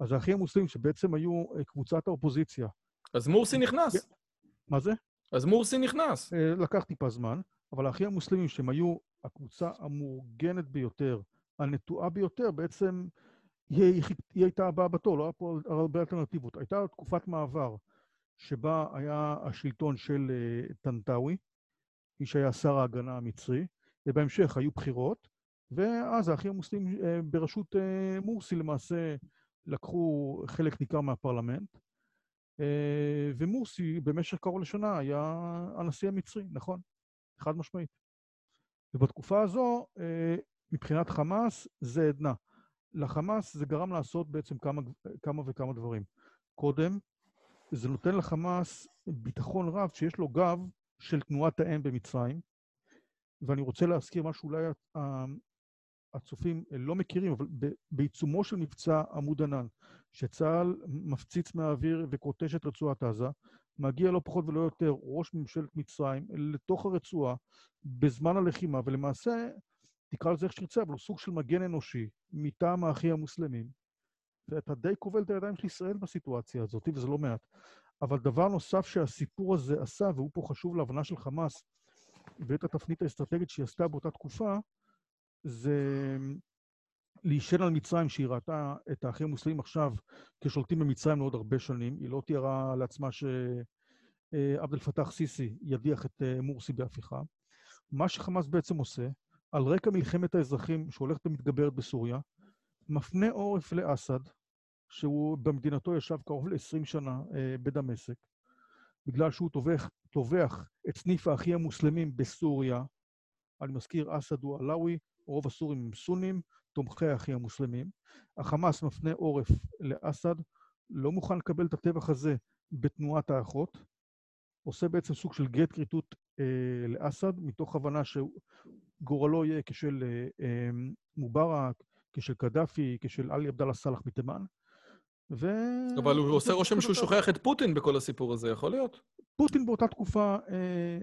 אז האחים המוסלמים, שבעצם היו קבוצת האופוזיציה, אז מורסי נכנס. מה זה? אז מורסי נכנס. אה, לקח טיפה זמן, אבל האחים המוסלמים, שהם היו הקבוצה המאורגנת ביותר, הנטועה ביותר, בעצם היא, היא הייתה הבאה בתור, לא היה פה הרבה אלטרנטיבות. הייתה תקופת מעבר שבה היה השלטון של uh, טנטאווי, מי שהיה שר ההגנה המצרי, ובהמשך היו בחירות, ואז האחים המוסלמים uh, בראשות uh, מורסי למעשה לקחו חלק ניכר מהפרלמנט. אה, ומורסי במשך קרוב לשנה היה הנשיא המצרי, נכון, חד משמעית. ובתקופה הזו, אה, מבחינת חמאס, זה עדנה. לחמאס זה גרם לעשות בעצם כמה, כמה וכמה דברים. קודם, זה נותן לחמאס ביטחון רב שיש לו גב של תנועת האם במצרים, ואני רוצה להזכיר משהו אולי הצופים לא מכירים, אבל בעיצומו של מבצע עמוד ענן, שצה"ל מפציץ מהאוויר וכותש את רצועת עזה, מגיע לא פחות ולא יותר ראש ממשלת מצרים לתוך הרצועה בזמן הלחימה, ולמעשה, תקרא לזה איך שתרצה, אבל הוא סוג של מגן אנושי מטעם האחים המוסלמים. ואתה די כובל את הידיים של ישראל בסיטואציה הזאת, וזה לא מעט. אבל דבר נוסף שהסיפור הזה עשה, והוא פה חשוב להבנה של חמאס ואת התפנית האסטרטגית שהיא עשתה באותה תקופה, זה להישען על מצרים, שהיא ראתה את האחים המוסלמים עכשיו כשולטים במצרים לעוד הרבה שנים. היא לא תיארה לעצמה שעבד אל-פתאח סיסי ידיח את אה, מורסי בהפיכה. מה שחמאס בעצם עושה, על רקע מלחמת האזרחים שהולכת ומתגברת בסוריה, מפנה עורף לאסד, שהוא במדינתו ישב קרוב ל-20 שנה אה, בדמשק, בגלל שהוא טובח, טובח את סניף האחים המוסלמים בסוריה. אני מזכיר, אסד הוא עלאווי, רוב הסורים הם סונים, תומכי האחים המוסלמים. החמאס מפנה עורף לאסד, לא מוכן לקבל את הטבח הזה בתנועת האחות, עושה בעצם סוג של גט כריתות אה, לאסד, מתוך הבנה שגורלו יהיה כשל אה, אה, מובארק, כשל קדאפי, כשל עלי עבדאללה סאלח מתימן. ו... אבל הוא עושה רושם שהוא שוכח את פוטין בכל הסיפור הזה, יכול להיות? פוטין באותה תקופה אה,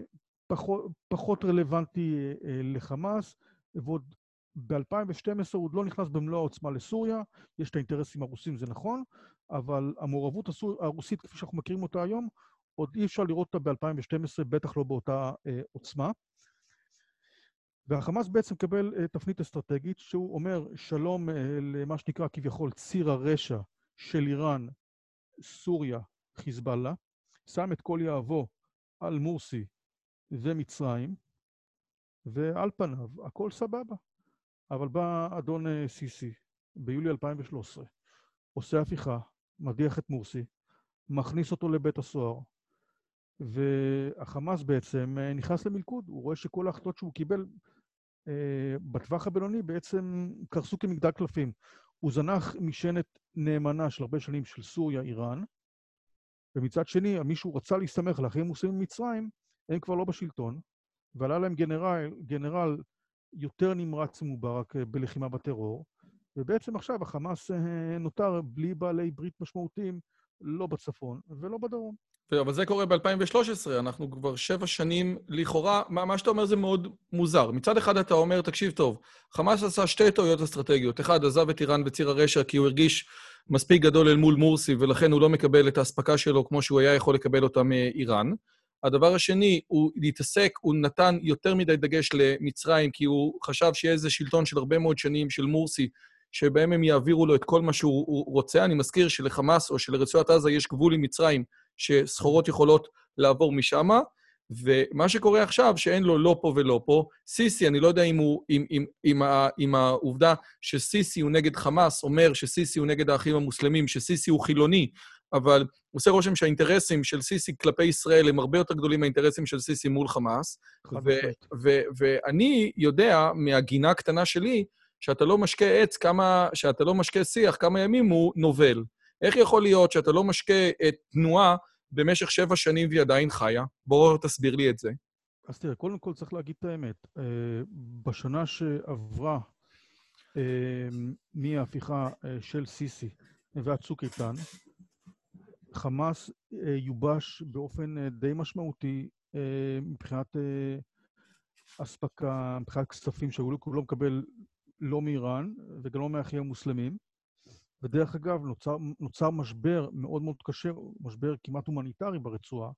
פחות, פחות רלוונטי אה, לחמאס, ועוד ב-2012 הוא עוד לא נכנס במלוא העוצמה לסוריה, יש את האינטרסים הרוסים, זה נכון, אבל המעורבות הסור... הרוסית, כפי שאנחנו מכירים אותה היום, עוד אי אפשר לראות אותה ב-2012, בטח לא באותה אה, עוצמה. והחמאס בעצם מקבל אה, תפנית אסטרטגית, שהוא אומר שלום אה, למה שנקרא כביכול ציר הרשע של איראן, סוריה, חיזבאללה, שם את כל יהבו על מורסי ומצרים, ועל פניו הכל סבבה. אבל בא אדון אה, סיסי ביולי 2013, עושה הפיכה, מדיח את מורסי, מכניס אותו לבית הסוהר, והחמאס בעצם אה, נכנס למלכוד. הוא רואה שכל ההחלטות שהוא קיבל אה, בטווח הבינוני בעצם קרסו כמגדל קלפים. הוא זנח משענת נאמנה של הרבה שנים של סוריה, איראן, ומצד שני, מי שהוא רצה להסתמך על האחים המוסלמים במצרים, הם כבר לא בשלטון, ועלה להם גנרל, גנרל יותר נמרץ מובארק אה, בלחימה בטרור, ובעצם עכשיו החמאס אה, נותר בלי בעלי ברית משמעותיים, לא בצפון ולא בדרום. אבל זה קורה ב-2013, אנחנו כבר שבע שנים לכאורה, מה, מה שאתה אומר זה מאוד מוזר. מצד אחד אתה אומר, תקשיב טוב, חמאס עשה שתי טעויות אסטרטגיות. אחד, עזב את איראן בציר הרשע כי הוא הרגיש מספיק גדול אל מול מורסי, ולכן הוא לא מקבל את האספקה שלו כמו שהוא היה יכול לקבל אותה מאיראן. הדבר השני, הוא להתעסק, הוא נתן יותר מדי דגש למצרים, כי הוא חשב שיהיה איזה שלטון של הרבה מאוד שנים של מורסי, שבהם הם יעבירו לו את כל מה שהוא רוצה. אני מזכיר שלחמאס או שלרצועת עזה יש גבול עם מצרים, שסחורות יכולות לעבור משם, ומה שקורה עכשיו, שאין לו לא פה ולא פה, סיסי, אני לא יודע אם, הוא, אם, אם, אם, אם העובדה שסיסי הוא נגד חמאס אומר שסיסי הוא נגד האחים המוסלמים, שסיסי הוא חילוני, אבל עושה רושם שהאינטרסים של סיסי כלפי ישראל הם הרבה יותר גדולים מהאינטרסים של סיסי מול חמאס. ואני יודע מהגינה הקטנה שלי, שאתה לא משקה עץ כמה, שאתה לא משקה שיח כמה ימים הוא נובל. איך יכול להיות שאתה לא משקה את תנועה במשך שבע שנים והיא עדיין חיה? בואו תסביר לי את זה. אז תראה, קודם כל צריך להגיד את האמת. אה, בשנה שעברה אה, מההפיכה אה, של סיסי ועד צוק איתן, חמאס יובש באופן די משמעותי מבחינת אספקה, מבחינת כספים שהוא לא מקבל לא מאיראן וגם לא מהאחים המוסלמים. ודרך אגב, נוצר, נוצר משבר מאוד מאוד קשה, משבר כמעט הומניטרי ברצועה,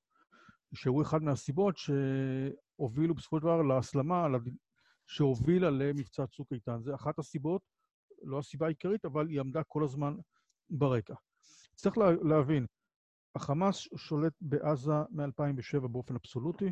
שהוא אחד מהסיבות שהובילו בסופו של דבר להסלמה שהובילה למבצע צוק איתן. זה אחת הסיבות, לא הסיבה העיקרית, אבל היא עמדה כל הזמן ברקע. צריך לה, להבין, החמאס שולט בעזה מ-2007 באופן אבסולוטי.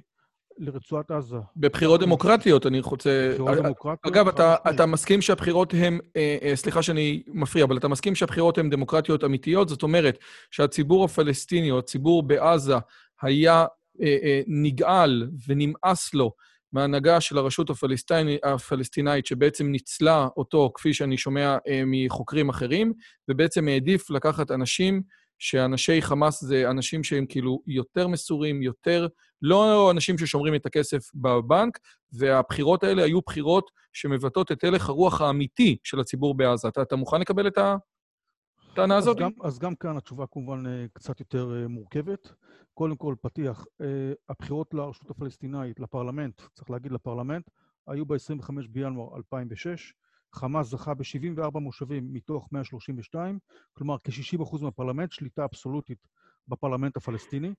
לרצועת עזה. בבחירות דמוקרטיות, אני רוצה... בחירות דמוקרטיות. אגב, אתה. אתה מסכים שהבחירות הן, אה, אה, סליחה שאני מפריע, אבל אתה מסכים שהבחירות הן דמוקרטיות אמיתיות? זאת אומרת שהציבור הפלסטיני או הציבור בעזה היה אה, אה, נגעל ונמאס לו מההנהגה של הרשות הפלסטיני, הפלסטינאית, שבעצם ניצלה אותו, כפי שאני שומע אה, מחוקרים אחרים, ובעצם העדיף לקחת אנשים, שאנשי חמאס זה אנשים שהם כאילו יותר מסורים, יותר, לא אנשים ששומרים את הכסף בבנק, והבחירות האלה היו בחירות שמבטאות את הלך הרוח האמיתי של הציבור בעזה. אתה, אתה מוכן לקבל את הטענה אז הזאת? גם, אז גם כאן התשובה כמובן אה, קצת יותר אה, מורכבת. קודם כל, פתיח, אה, הבחירות לרשות הפלסטינאית, לפרלמנט, צריך להגיד לפרלמנט, היו ב-25 בינואר 2006. חמאס זכה ב-74 מושבים מתוך 132, כלומר כ-60% מהפרלמנט, שליטה אבסולוטית בפרלמנט הפלסטיני.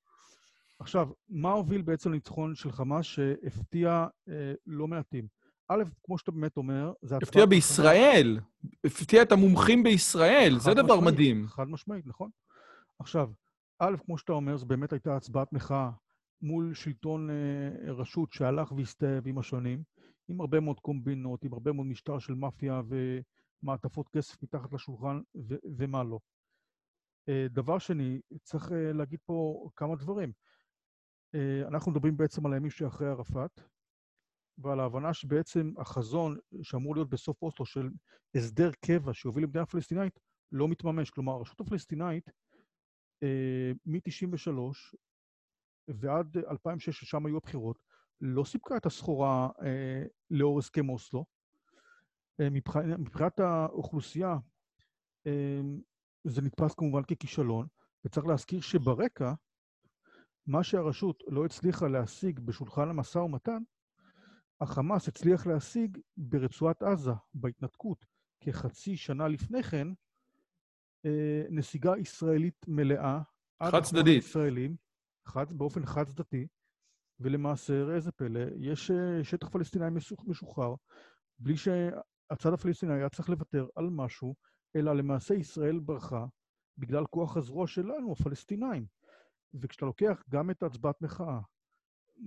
עכשיו, מה הוביל בעצם לניצחון של חמאס שהפתיע אה, לא מעטים? א', כמו שאתה באמת אומר, זה הפתיע בישראל, הפתיע את המומחים בישראל, זה דבר משמעית, מדהים. חד משמעית, נכון. עכשיו, א', כמו שאתה אומר, זו באמת הייתה הצבעת מחאה מול שלטון אה, רשות שהלך והסתאב עם השנים, עם הרבה מאוד קומבינות, עם הרבה מאוד משטר של מאפיה ומעטפות כסף מתחת לשולחן ו- ומה לא. אה, דבר שני, צריך אה, להגיד פה כמה דברים. אה, אנחנו מדברים בעצם על הימים שאחרי ערפאת, ועל ההבנה שבעצם החזון שאמור להיות בסוף אוסלו של הסדר קבע שיוביל למדינה פלסטינאית לא מתממש. כלומר, הרשות הפלסטינאית, אה, מ-93 ועד 2006, ששם היו הבחירות, לא סיפקה את הסחורה אה, לאור הסכם אוסלו. אה, מבחינת, מבחינת האוכלוסייה, אה, זה נתפס כמובן ככישלון, וצריך להזכיר שברקע, מה שהרשות לא הצליחה להשיג בשולחן המשא ומתן, החמאס הצליח להשיג ברצועת עזה, בהתנתקות, כחצי שנה לפני כן, אה, נסיגה ישראלית מלאה. עד אחרון חד-צדדית. הישראלים, חד, באופן חד-צדדי, ולמעשה, ראה זה פלא, יש אה, שטח פלסטיני משוח- משוחרר, בלי שהצד הפלסטיני היה צריך לוותר על משהו, אלא למעשה ישראל ברחה בגלל כוח הזרוע שלנו, הפלסטינאים. וכשאתה לוקח גם את הצבעת מחאה,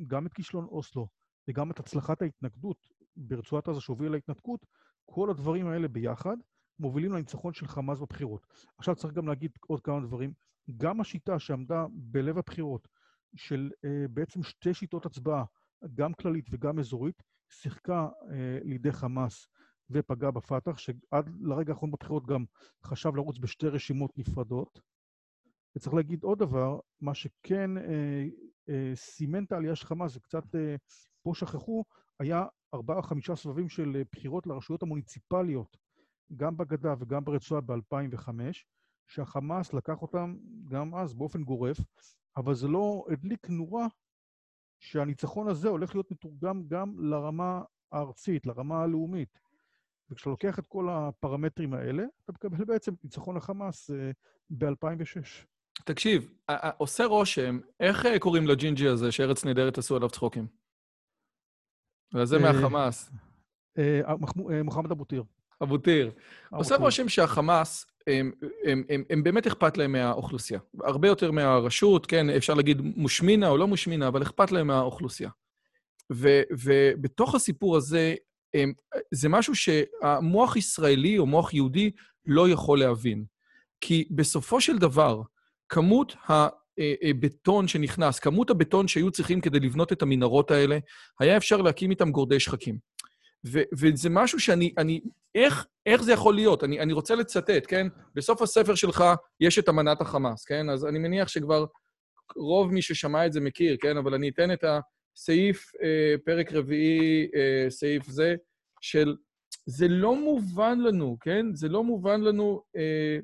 גם את כישלון אוסלו, וגם את הצלחת ההתנגדות ברצועת עזה שהובילה להתנתקות, כל הדברים האלה ביחד מובילים לניצחון של חמאס בבחירות. עכשיו צריך גם להגיד עוד כמה דברים. גם השיטה שעמדה בלב הבחירות, של אה, בעצם שתי שיטות הצבעה, גם כללית וגם אזורית, שיחקה אה, לידי חמאס ופגעה בפת"ח, שעד לרגע האחרון בבחירות גם חשב לרוץ בשתי רשימות נפרדות. וצריך להגיד עוד דבר, מה שכן אה, אה, סימן את העלייה של חמאס, וקצת אה, פה שכחו, היה ארבעה חמישה סבבים של בחירות לרשויות המוניציפליות, גם בגדה וגם ברצועה ב-2005, שהחמאס לקח אותם גם אז באופן גורף, אבל זה לא הדליק נורה שהניצחון הזה הולך להיות מתורגם גם לרמה הארצית, לרמה הלאומית. וכשאתה לוקח את כל הפרמטרים האלה, אתה מקבל בעצם ניצחון לחמאס אה, ב-2006. תקשיב, עושה רושם, איך אה, קוראים לג'ינג'י הזה שארץ נהדרת עשו עליו צחוקים? וזה אה, מהחמאס, מוחמד אבו טיר. אבו טיר. עושה. רושם שהחמאס, הם, הם, הם, הם באמת אכפת להם מהאוכלוסייה. הרבה יותר מהרשות, כן, אפשר להגיד מן השמיניה או לא מן השמיניה, אבל אכפת להם מהאוכלוסייה. ו, ובתוך הסיפור הזה, הם, זה משהו שהמוח ישראלי או מוח יהודי לא יכול להבין. כי בסופו של דבר, כמות הבטון שנכנס, כמות הבטון שהיו צריכים כדי לבנות את המנהרות האלה, היה אפשר להקים איתם גורדי שחקים. ו- וזה משהו שאני, אני, איך, איך זה יכול להיות? אני, אני רוצה לצטט, כן? בסוף הספר שלך יש את אמנת החמאס, כן? אז אני מניח שכבר רוב מי ששמע את זה מכיר, כן? אבל אני אתן את הסעיף, אה, פרק רביעי, אה, סעיף זה, של... זה לא מובן לנו, כן? זה לא מובן לנו... אה,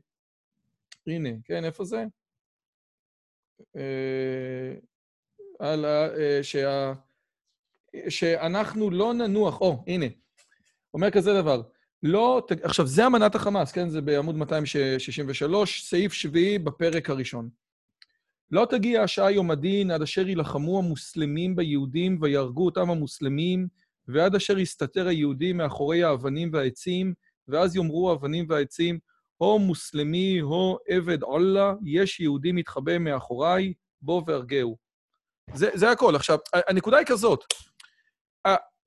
הנה, כן, איפה זה? אה, על ה... אה, שה... שאנחנו לא ננוח, או, הנה, אומר כזה דבר, לא, ת- עכשיו, זה אמנת החמאס, כן? זה בעמוד 263, סעיף שביעי בפרק הראשון. לא תגיע השעה יום הדין עד אשר יילחמו המוסלמים ביהודים ויהרגו אותם המוסלמים, ועד אשר יסתתר היהודי מאחורי האבנים והעצים, ואז יאמרו האבנים והעצים, הו מוסלמי, הו עבד אללה, יש יהודי מתחבא מאחוריי, בוא והרגהו. זה, זה הכל. עכשיו, הנקודה היא כזאת,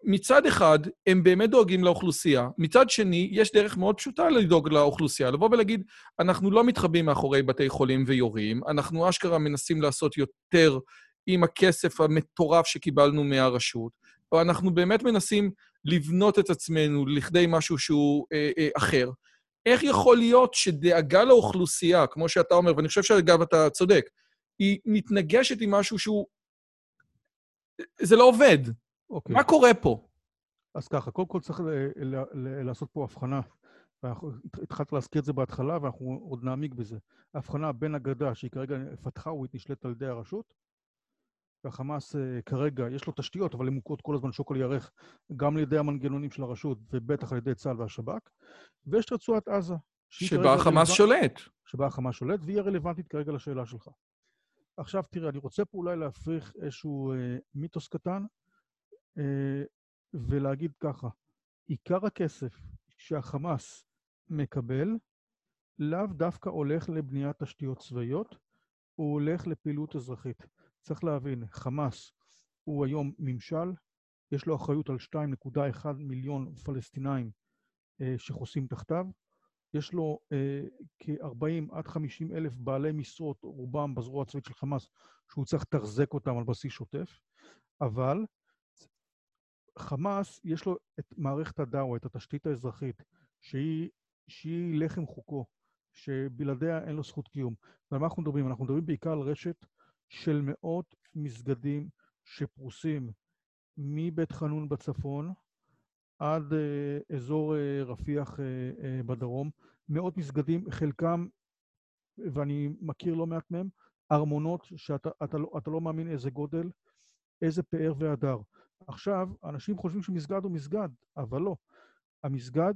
מצד אחד, הם באמת דואגים לאוכלוסייה, מצד שני, יש דרך מאוד פשוטה לדאוג לאוכלוסייה, לבוא ולהגיד, אנחנו לא מתחבאים מאחורי בתי חולים ויורים, אנחנו אשכרה מנסים לעשות יותר עם הכסף המטורף שקיבלנו מהרשות, ואנחנו באמת מנסים לבנות את עצמנו לכדי משהו שהוא אה, אה, אחר. איך יכול להיות שדאגה לאוכלוסייה, כמו שאתה אומר, ואני חושב שאגב אתה צודק, היא מתנגשת עם משהו שהוא... זה לא עובד. אוקיי. מה קורה פה? אז ככה, קודם כל צריך לעשות פה הבחנה. התחלת להזכיר את זה בהתחלה, ואנחנו עוד נעמיק בזה. ההבחנה בין הגדה, שהיא כרגע פתחאווית, נשלטת על ידי הרשות, והחמאס אה, כרגע, יש לו תשתיות, אבל הן מוכרות כל הזמן שוקל ירך, גם על ידי המנגנונים של הרשות, ובטח על ידי צה"ל והשב"כ. ויש את רצועת עזה. שבה החמאס. שולט. שבה החמאס שולט, והיא הרלוונטית כרגע לשאלה שלך. עכשיו, תראה, אני רוצה פה אולי להפריך איזשהו אה, מיתוס קטן, ולהגיד ככה, עיקר הכסף שהחמאס מקבל, לאו דווקא הולך לבניית תשתיות צבאיות, הוא הולך לפעילות אזרחית. צריך להבין, חמאס הוא היום ממשל, יש לו אחריות על 2.1 מיליון פלסטינאים אה, שחוסים תחתיו, יש לו אה, כ-40 עד 50 אלף בעלי משרות, רובם בזרוע הצבאית של חמאס, שהוא צריך לתחזק אותם על בסיס שוטף, אבל חמאס, יש לו את מערכת הדאווה, את התשתית האזרחית, שהיא, שהיא לחם חוקו, שבלעדיה אין לו זכות קיום. ועל מה אנחנו מדברים? אנחנו מדברים בעיקר על רשת של מאות מסגדים שפרוסים מבית חנון בצפון עד uh, אזור uh, רפיח uh, uh, בדרום. מאות מסגדים, חלקם, ואני מכיר לא מעט מהם, ארמונות שאתה אתה לא, אתה לא מאמין איזה גודל, איזה פאר והדר. עכשיו, אנשים חושבים שמסגד הוא מסגד, אבל לא. המסגד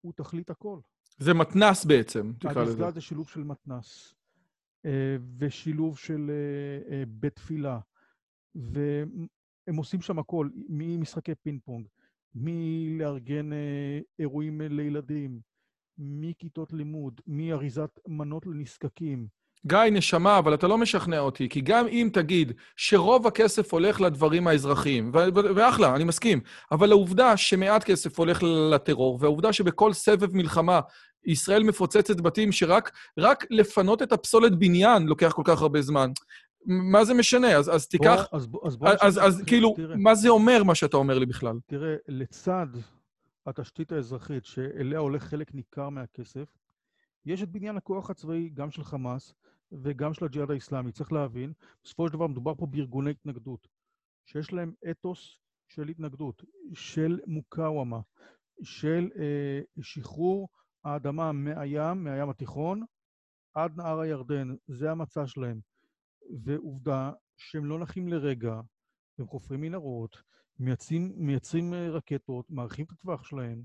הוא תכלית הכל. זה מתנס בעצם, תקרא לזה. המסגד זה שילוב של מתנס, אה, ושילוב של אה, אה, בית תפילה, והם עושים שם הכל, ממשחקי פינג פונג, מלארגן אירועים לילדים, מכיתות לימוד, מאריזת מנות לנזקקים, גיא, נשמה, אבל אתה לא משכנע אותי, כי גם אם תגיד שרוב הכסף הולך לדברים האזרחיים, ואחלה, אני מסכים, אבל העובדה שמעט כסף הולך לטרור, והעובדה שבכל סבב מלחמה ישראל מפוצצת בתים שרק לפנות את הפסולת בניין לוקח כל כך הרבה זמן, מה זה משנה? אז, אז תיקח... בוא, אז, אז, בוא אז, אז, אז כאילו, תראה. מה זה אומר, מה שאתה אומר לי בכלל? תראה, לצד התשתית האזרחית, שאליה הולך חלק ניכר מהכסף, יש את בניין הכוח הצבאי, גם של חמאס, וגם של הג'יהאד האיסלאמי. צריך להבין, בסופו של דבר מדובר פה בארגוני התנגדות, שיש להם אתוס של התנגדות, של מוקאוומה, של אה, שחרור האדמה מהים, מהים התיכון, עד נהר הירדן. זה המצע שלהם. ועובדה שהם לא נחים לרגע, הם חופרים מנהרות, מייצרים, מייצרים אה, רקטות, מארחים את הטווח שלהם,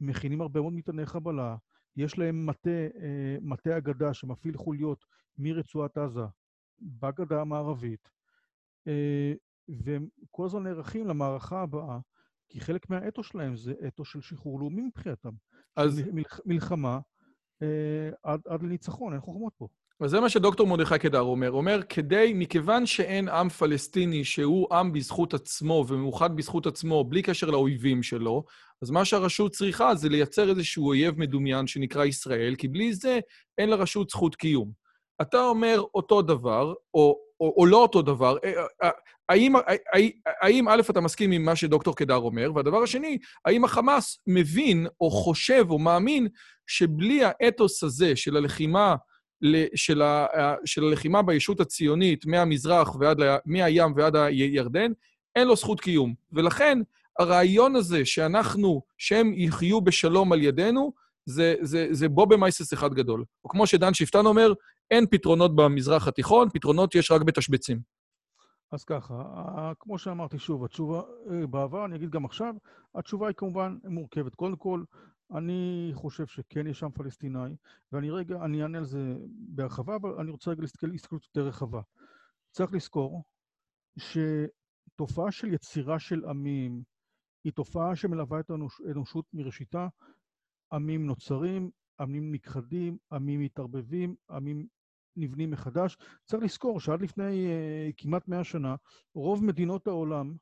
מכינים הרבה מאוד מטעני חבלה, יש להם מטה, אה, מטה אגדה שמפעיל חוליות מרצועת עזה בגדה המערבית, אה, והם כל הזמן נערכים למערכה הבאה, כי חלק מהאתוס שלהם זה אתוס של שחרור לאומי מבחינתם. אז... מלחמה אה, עד, עד לניצחון, אין חוכמות פה. אז זה מה שדוקטור מרדכי קדר אומר. הוא אומר, כדי, מכיוון שאין עם פלסטיני שהוא עם בזכות עצמו ומאוחד בזכות עצמו, בלי קשר לאויבים שלו, אז מה שהרשות צריכה זה לייצר איזשהו אויב מדומיין שנקרא ישראל, כי בלי זה אין לרשות זכות קיום. אתה אומר אותו דבר, או, או, או לא אותו דבר, אה, אה, האם, האם א', אתה מסכים עם מה שדוקטור קדר אומר, והדבר השני, האם החמאס מבין או חושב או מאמין שבלי האתוס הזה של הלחימה, של, ה, של הלחימה בישות הציונית מהמזרח ועד, מהים ועד הירדן, אין לו זכות קיום. ולכן, הרעיון הזה שאנחנו, שהם יחיו בשלום על ידינו, זה, זה, זה בובה מייסס אחד גדול. או כמו שדן שפטן אומר, אין פתרונות במזרח התיכון, פתרונות יש רק בתשבצים. אז ככה, כמו שאמרתי שוב, התשובה, אה, בעבר, אני אגיד גם עכשיו, התשובה היא כמובן מורכבת. קודם כל, אני חושב שכן יש שם פלסטיני, ואני רגע, אני אענה על זה בהרחבה, אבל אני רוצה רגע להסתכל הסתכלות יותר רחבה. צריך לזכור שתופעה של יצירה של עמים היא תופעה שמלווה את האנושות מראשיתה. עמים נוצרים, עמים נכחדים, עמים מתערבבים, עמים נבנים מחדש. צריך לזכור שעד לפני uh, כמעט 100 שנה, רוב מדינות העולם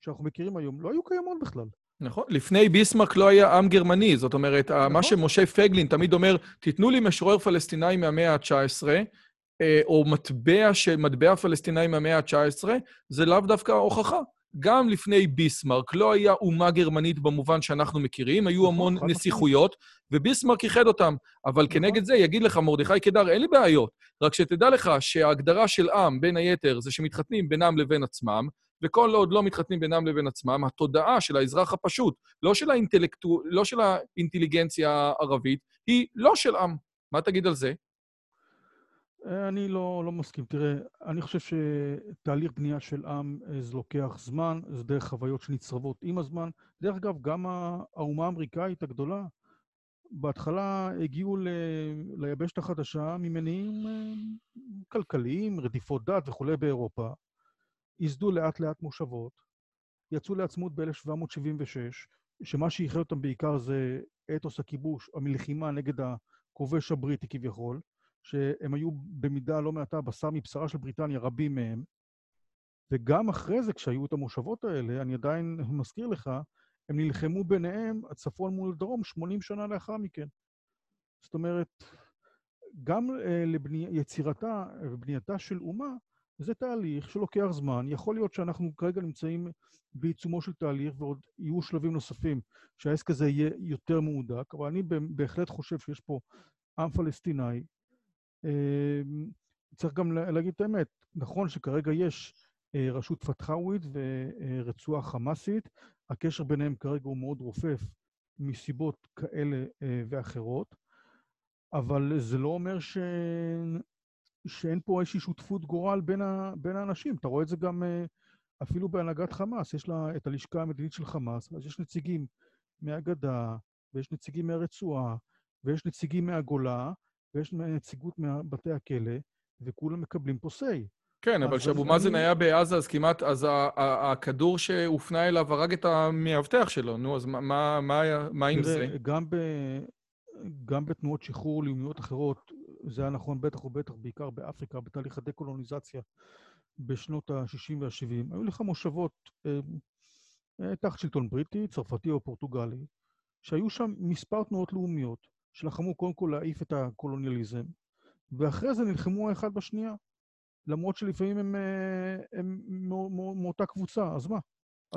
שאנחנו מכירים היום לא היו קיימות בכלל. נכון. לפני ביסמרק לא היה עם גרמני, זאת אומרת, נכון. מה שמשה פייגלין תמיד אומר, תיתנו לי משורר פלסטיני מהמאה ה-19, אה, או מטבע, מטבע פלסטיני מהמאה ה-19, זה לאו דווקא הוכחה. גם לפני ביסמרק לא היה אומה גרמנית במובן שאנחנו מכירים, היו נכון, המון נסיכויות, וביסמרק איחד אותם. אבל נכון. כנגד זה יגיד לך מרדכי קדר, אין לי בעיות, רק שתדע לך שההגדרה של עם, בין היתר, זה שמתחתנים בינם לבין עצמם, וכל עוד לא מתחתנים בינם לבין עצמם, התודעה של האזרח הפשוט, לא של, האינטלקטו... לא של האינטליגנציה הערבית, היא לא של עם. מה תגיד על זה? אני לא, לא מסכים. תראה, אני חושב שתהליך בנייה של עם אה, זה לוקח זמן, זה דרך חוויות שנצרבות עם הזמן. דרך אגב, גם האומה האמריקאית הגדולה, בהתחלה הגיעו ל... ליבשת החדשה ממניעים אה, כלכליים, רדיפות דת וכולי באירופה. ייסדו לאט לאט מושבות, יצאו לעצמות ב-1776, שמה שאיחד אותם בעיקר זה אתוס הכיבוש, המלחימה נגד הכובש הבריטי כביכול, שהם היו במידה לא מעטה בשר מבשרה של בריטניה, רבים מהם. וגם אחרי זה, כשהיו את המושבות האלה, אני עדיין מזכיר לך, הם נלחמו ביניהם, הצפון מול הדרום, 80 שנה לאחר מכן. זאת אומרת, גם uh, ליצירתה ובנייתה של אומה, זה תהליך שלוקח זמן. יכול להיות שאנחנו כרגע נמצאים בעיצומו של תהליך ועוד יהיו שלבים נוספים שהעסק הזה יהיה יותר מהודק, אבל אני בהחלט חושב שיש פה עם פלסטיני. אמ, צריך גם להגיד את האמת, נכון שכרגע יש אה, רשות פתחאווית ורצועה חמאסית, הקשר ביניהם כרגע הוא מאוד רופף מסיבות כאלה אה, ואחרות, אבל זה לא אומר ש... שאין פה איזושהי שותפות גורל בין, ה, בין האנשים. אתה רואה את זה גם אה, אפילו בהנהגת חמאס. יש לה את הלשכה המדינית של חמאס, אז יש נציגים מהגדה, ויש נציגים מהרצועה, ויש נציגים מהגולה, ויש נציגות מבתי הכלא, וכולם מקבלים פה say. כן, אבל כשאבו מאזן היה בעזה, אז כמעט, אז הכדור שהופנה אליו הרג את המאבטח שלו, נו, אז מה, מה, מה עם זה? גם, ב, גם בתנועות שחרור לאומיות אחרות, זה היה נכון בטח ובטח, בעיקר באפריקה, בתהליך הדקולוניזציה בשנות ה-60 וה-70. היו לך מושבות אה, אה, תחת שלטון בריטי, צרפתי או פורטוגלי, שהיו שם מספר תנועות לאומיות, שלחמו קודם כל להעיף את הקולוניאליזם, ואחרי זה נלחמו האחד בשנייה. למרות שלפעמים הם, אה, הם מאותה קבוצה, אז מה?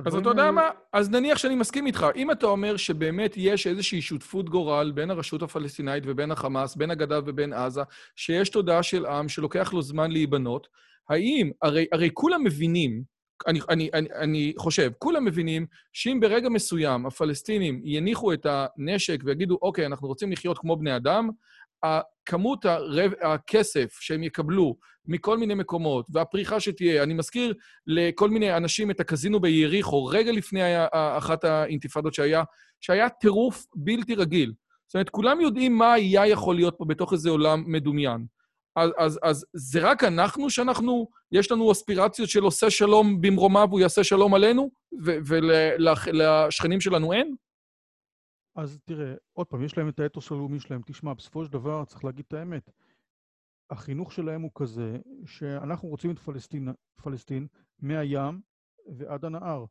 אז אתה יודע מה? אז נניח שאני מסכים איתך. אם אתה אומר שבאמת יש איזושהי שותפות גורל בין הרשות הפלסטינאית ובין החמאס, בין הגדה ובין עזה, שיש תודעה של עם שלוקח לו זמן להיבנות, האם, הרי, הרי כולם מבינים, אני, אני, אני, אני חושב, כולם מבינים שאם ברגע מסוים הפלסטינים יניחו את הנשק ויגידו, אוקיי, אנחנו רוצים לחיות כמו בני אדם, כמות הרב, הכסף שהם יקבלו מכל מיני מקומות, והפריחה שתהיה, אני מזכיר לכל מיני אנשים את הקזינו ביריחו, רגע לפני אחת האינתיפאדות שהיה, שהיה טירוף בלתי רגיל. זאת אומרת, כולם יודעים מה היה יכול להיות פה בתוך איזה עולם מדומיין. אז, אז, אז זה רק אנחנו שאנחנו, יש לנו אספירציות של עושה שלום במרומיו, הוא יעשה שלום עלינו, ולשכנים שלנו אין? אז תראה, עוד פעם, יש להם את האתוס הלאומי שלהם. תשמע, בסופו של דבר, צריך להגיד את האמת, החינוך שלהם הוא כזה, שאנחנו רוצים את פלסטין, פלסטין מהים ועד הנהר.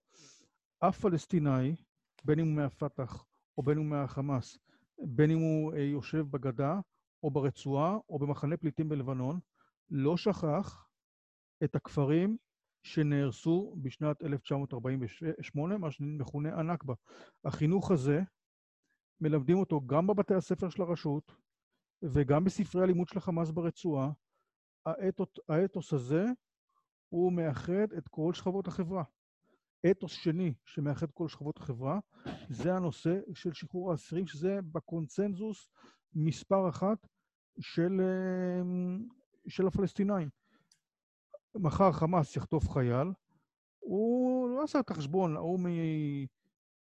אף פלסטיני, בין אם הוא מהפת"ח או בין אם הוא מהחמאס, בין אם הוא אה, יושב בגדה או ברצועה או במחנה פליטים בלבנון, לא שכח את הכפרים שנהרסו בשנת 1948, מה שמכונה הנכבה. החינוך הזה, מלמדים אותו גם בבתי הספר של הרשות וגם בספרי הלימוד של החמאס ברצועה. האתוס, האתוס הזה הוא מאחד את כל שכבות החברה. אתוס שני שמאחד כל שכבות החברה, זה הנושא של שחרור האסירים, שזה בקונצנזוס מספר אחת של, אמ, של הפלסטינאים. מחר חמאס יחטוף חייל, הוא לא עשה את החשבון, ההוא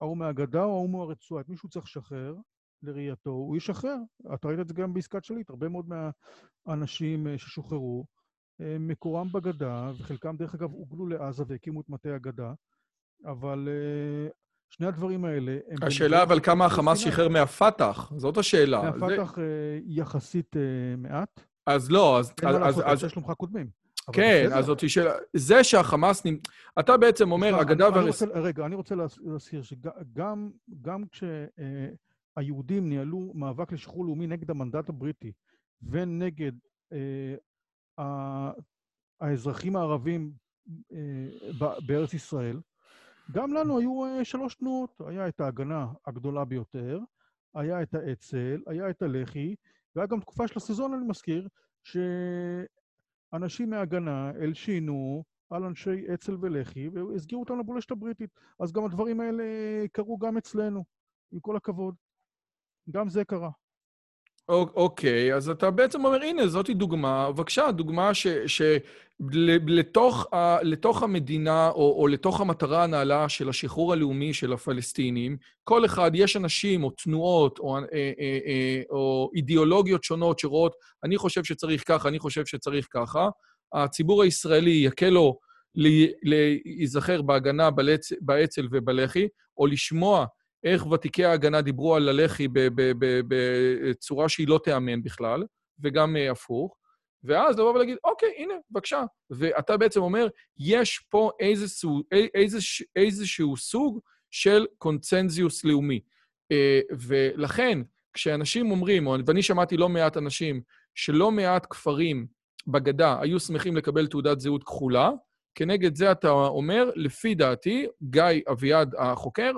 ההוא מהגדה או ההוא מהרצועה, את מישהו צריך לשחרר, לראייתו, הוא ישחרר. אתה ראית את זה גם בעסקת שליט, הרבה מאוד מהאנשים אה, ששוחררו, אה, מקורם בגדה, וחלקם, דרך אגב, הוגלו לעזה והקימו את מטה הגדה, אבל אה, שני הדברים האלה... השאלה אבל כמה החמאס שחרר מהפת"ח, זאת השאלה. מהפת"ח זה... יחסית מעט. אז לא, אז... אין מה לעשות, אז, אנשי שלומך קודמים. כן. אז זאתי שאלה. זה שהחמאס... נמ- אתה בעצם אומר, אגדה והרס... רגע, אני רוצה להז- להזכיר שגם גם כשהיהודים ניהלו מאבק לשחרור לאומי נגד המנדט הבריטי ונגד אה, האזרחים הערבים אה, בארץ ישראל, גם לנו היו אה, שלוש תנועות. היה את ההגנה הגדולה ביותר, היה את האצ"ל, היה את הלח"י, והיה גם תקופה של הסזון, אני מזכיר, שאנשים מההגנה הלשינו על אנשי אצ"ל ולח"י, והסגירו אותם לבולשת הבריטית. אז גם הדברים האלה קרו גם אצלנו, עם כל הכבוד. גם זה קרה. אוקיי, אז אתה בעצם אומר, הנה, זאתי דוגמה, בבקשה, דוגמה שלתוך לתוך המדינה, או, או לתוך המטרה הנעלה של השחרור הלאומי של הפלסטינים, כל אחד, יש אנשים או תנועות או, אה, אה, אה, או אידיאולוגיות שונות שרואות, אני חושב שצריך ככה, אני חושב שצריך ככה. הציבור הישראלי יקל לו להיזכר בהגנה בלצ- באצ"ל ובלח"י, או לשמוע איך ותיקי ההגנה דיברו על הלח"י בצורה שהיא לא תיאמן בכלל, וגם אה, הפוך, ואז לבוא ולהגיד, אוקיי, הנה, בבקשה. ואתה בעצם אומר, יש פה איזשהו, איזוש, איזשהו סוג של קונצנזיוס לאומי. אה, ולכן, כשאנשים אומרים, או- ואני שמעתי לא מעט אנשים, שלא מעט כפרים בגדה היו שמחים לקבל תעודת זהות כחולה, כנגד זה אתה אומר, לפי דעתי, גיא אביעד החוקר,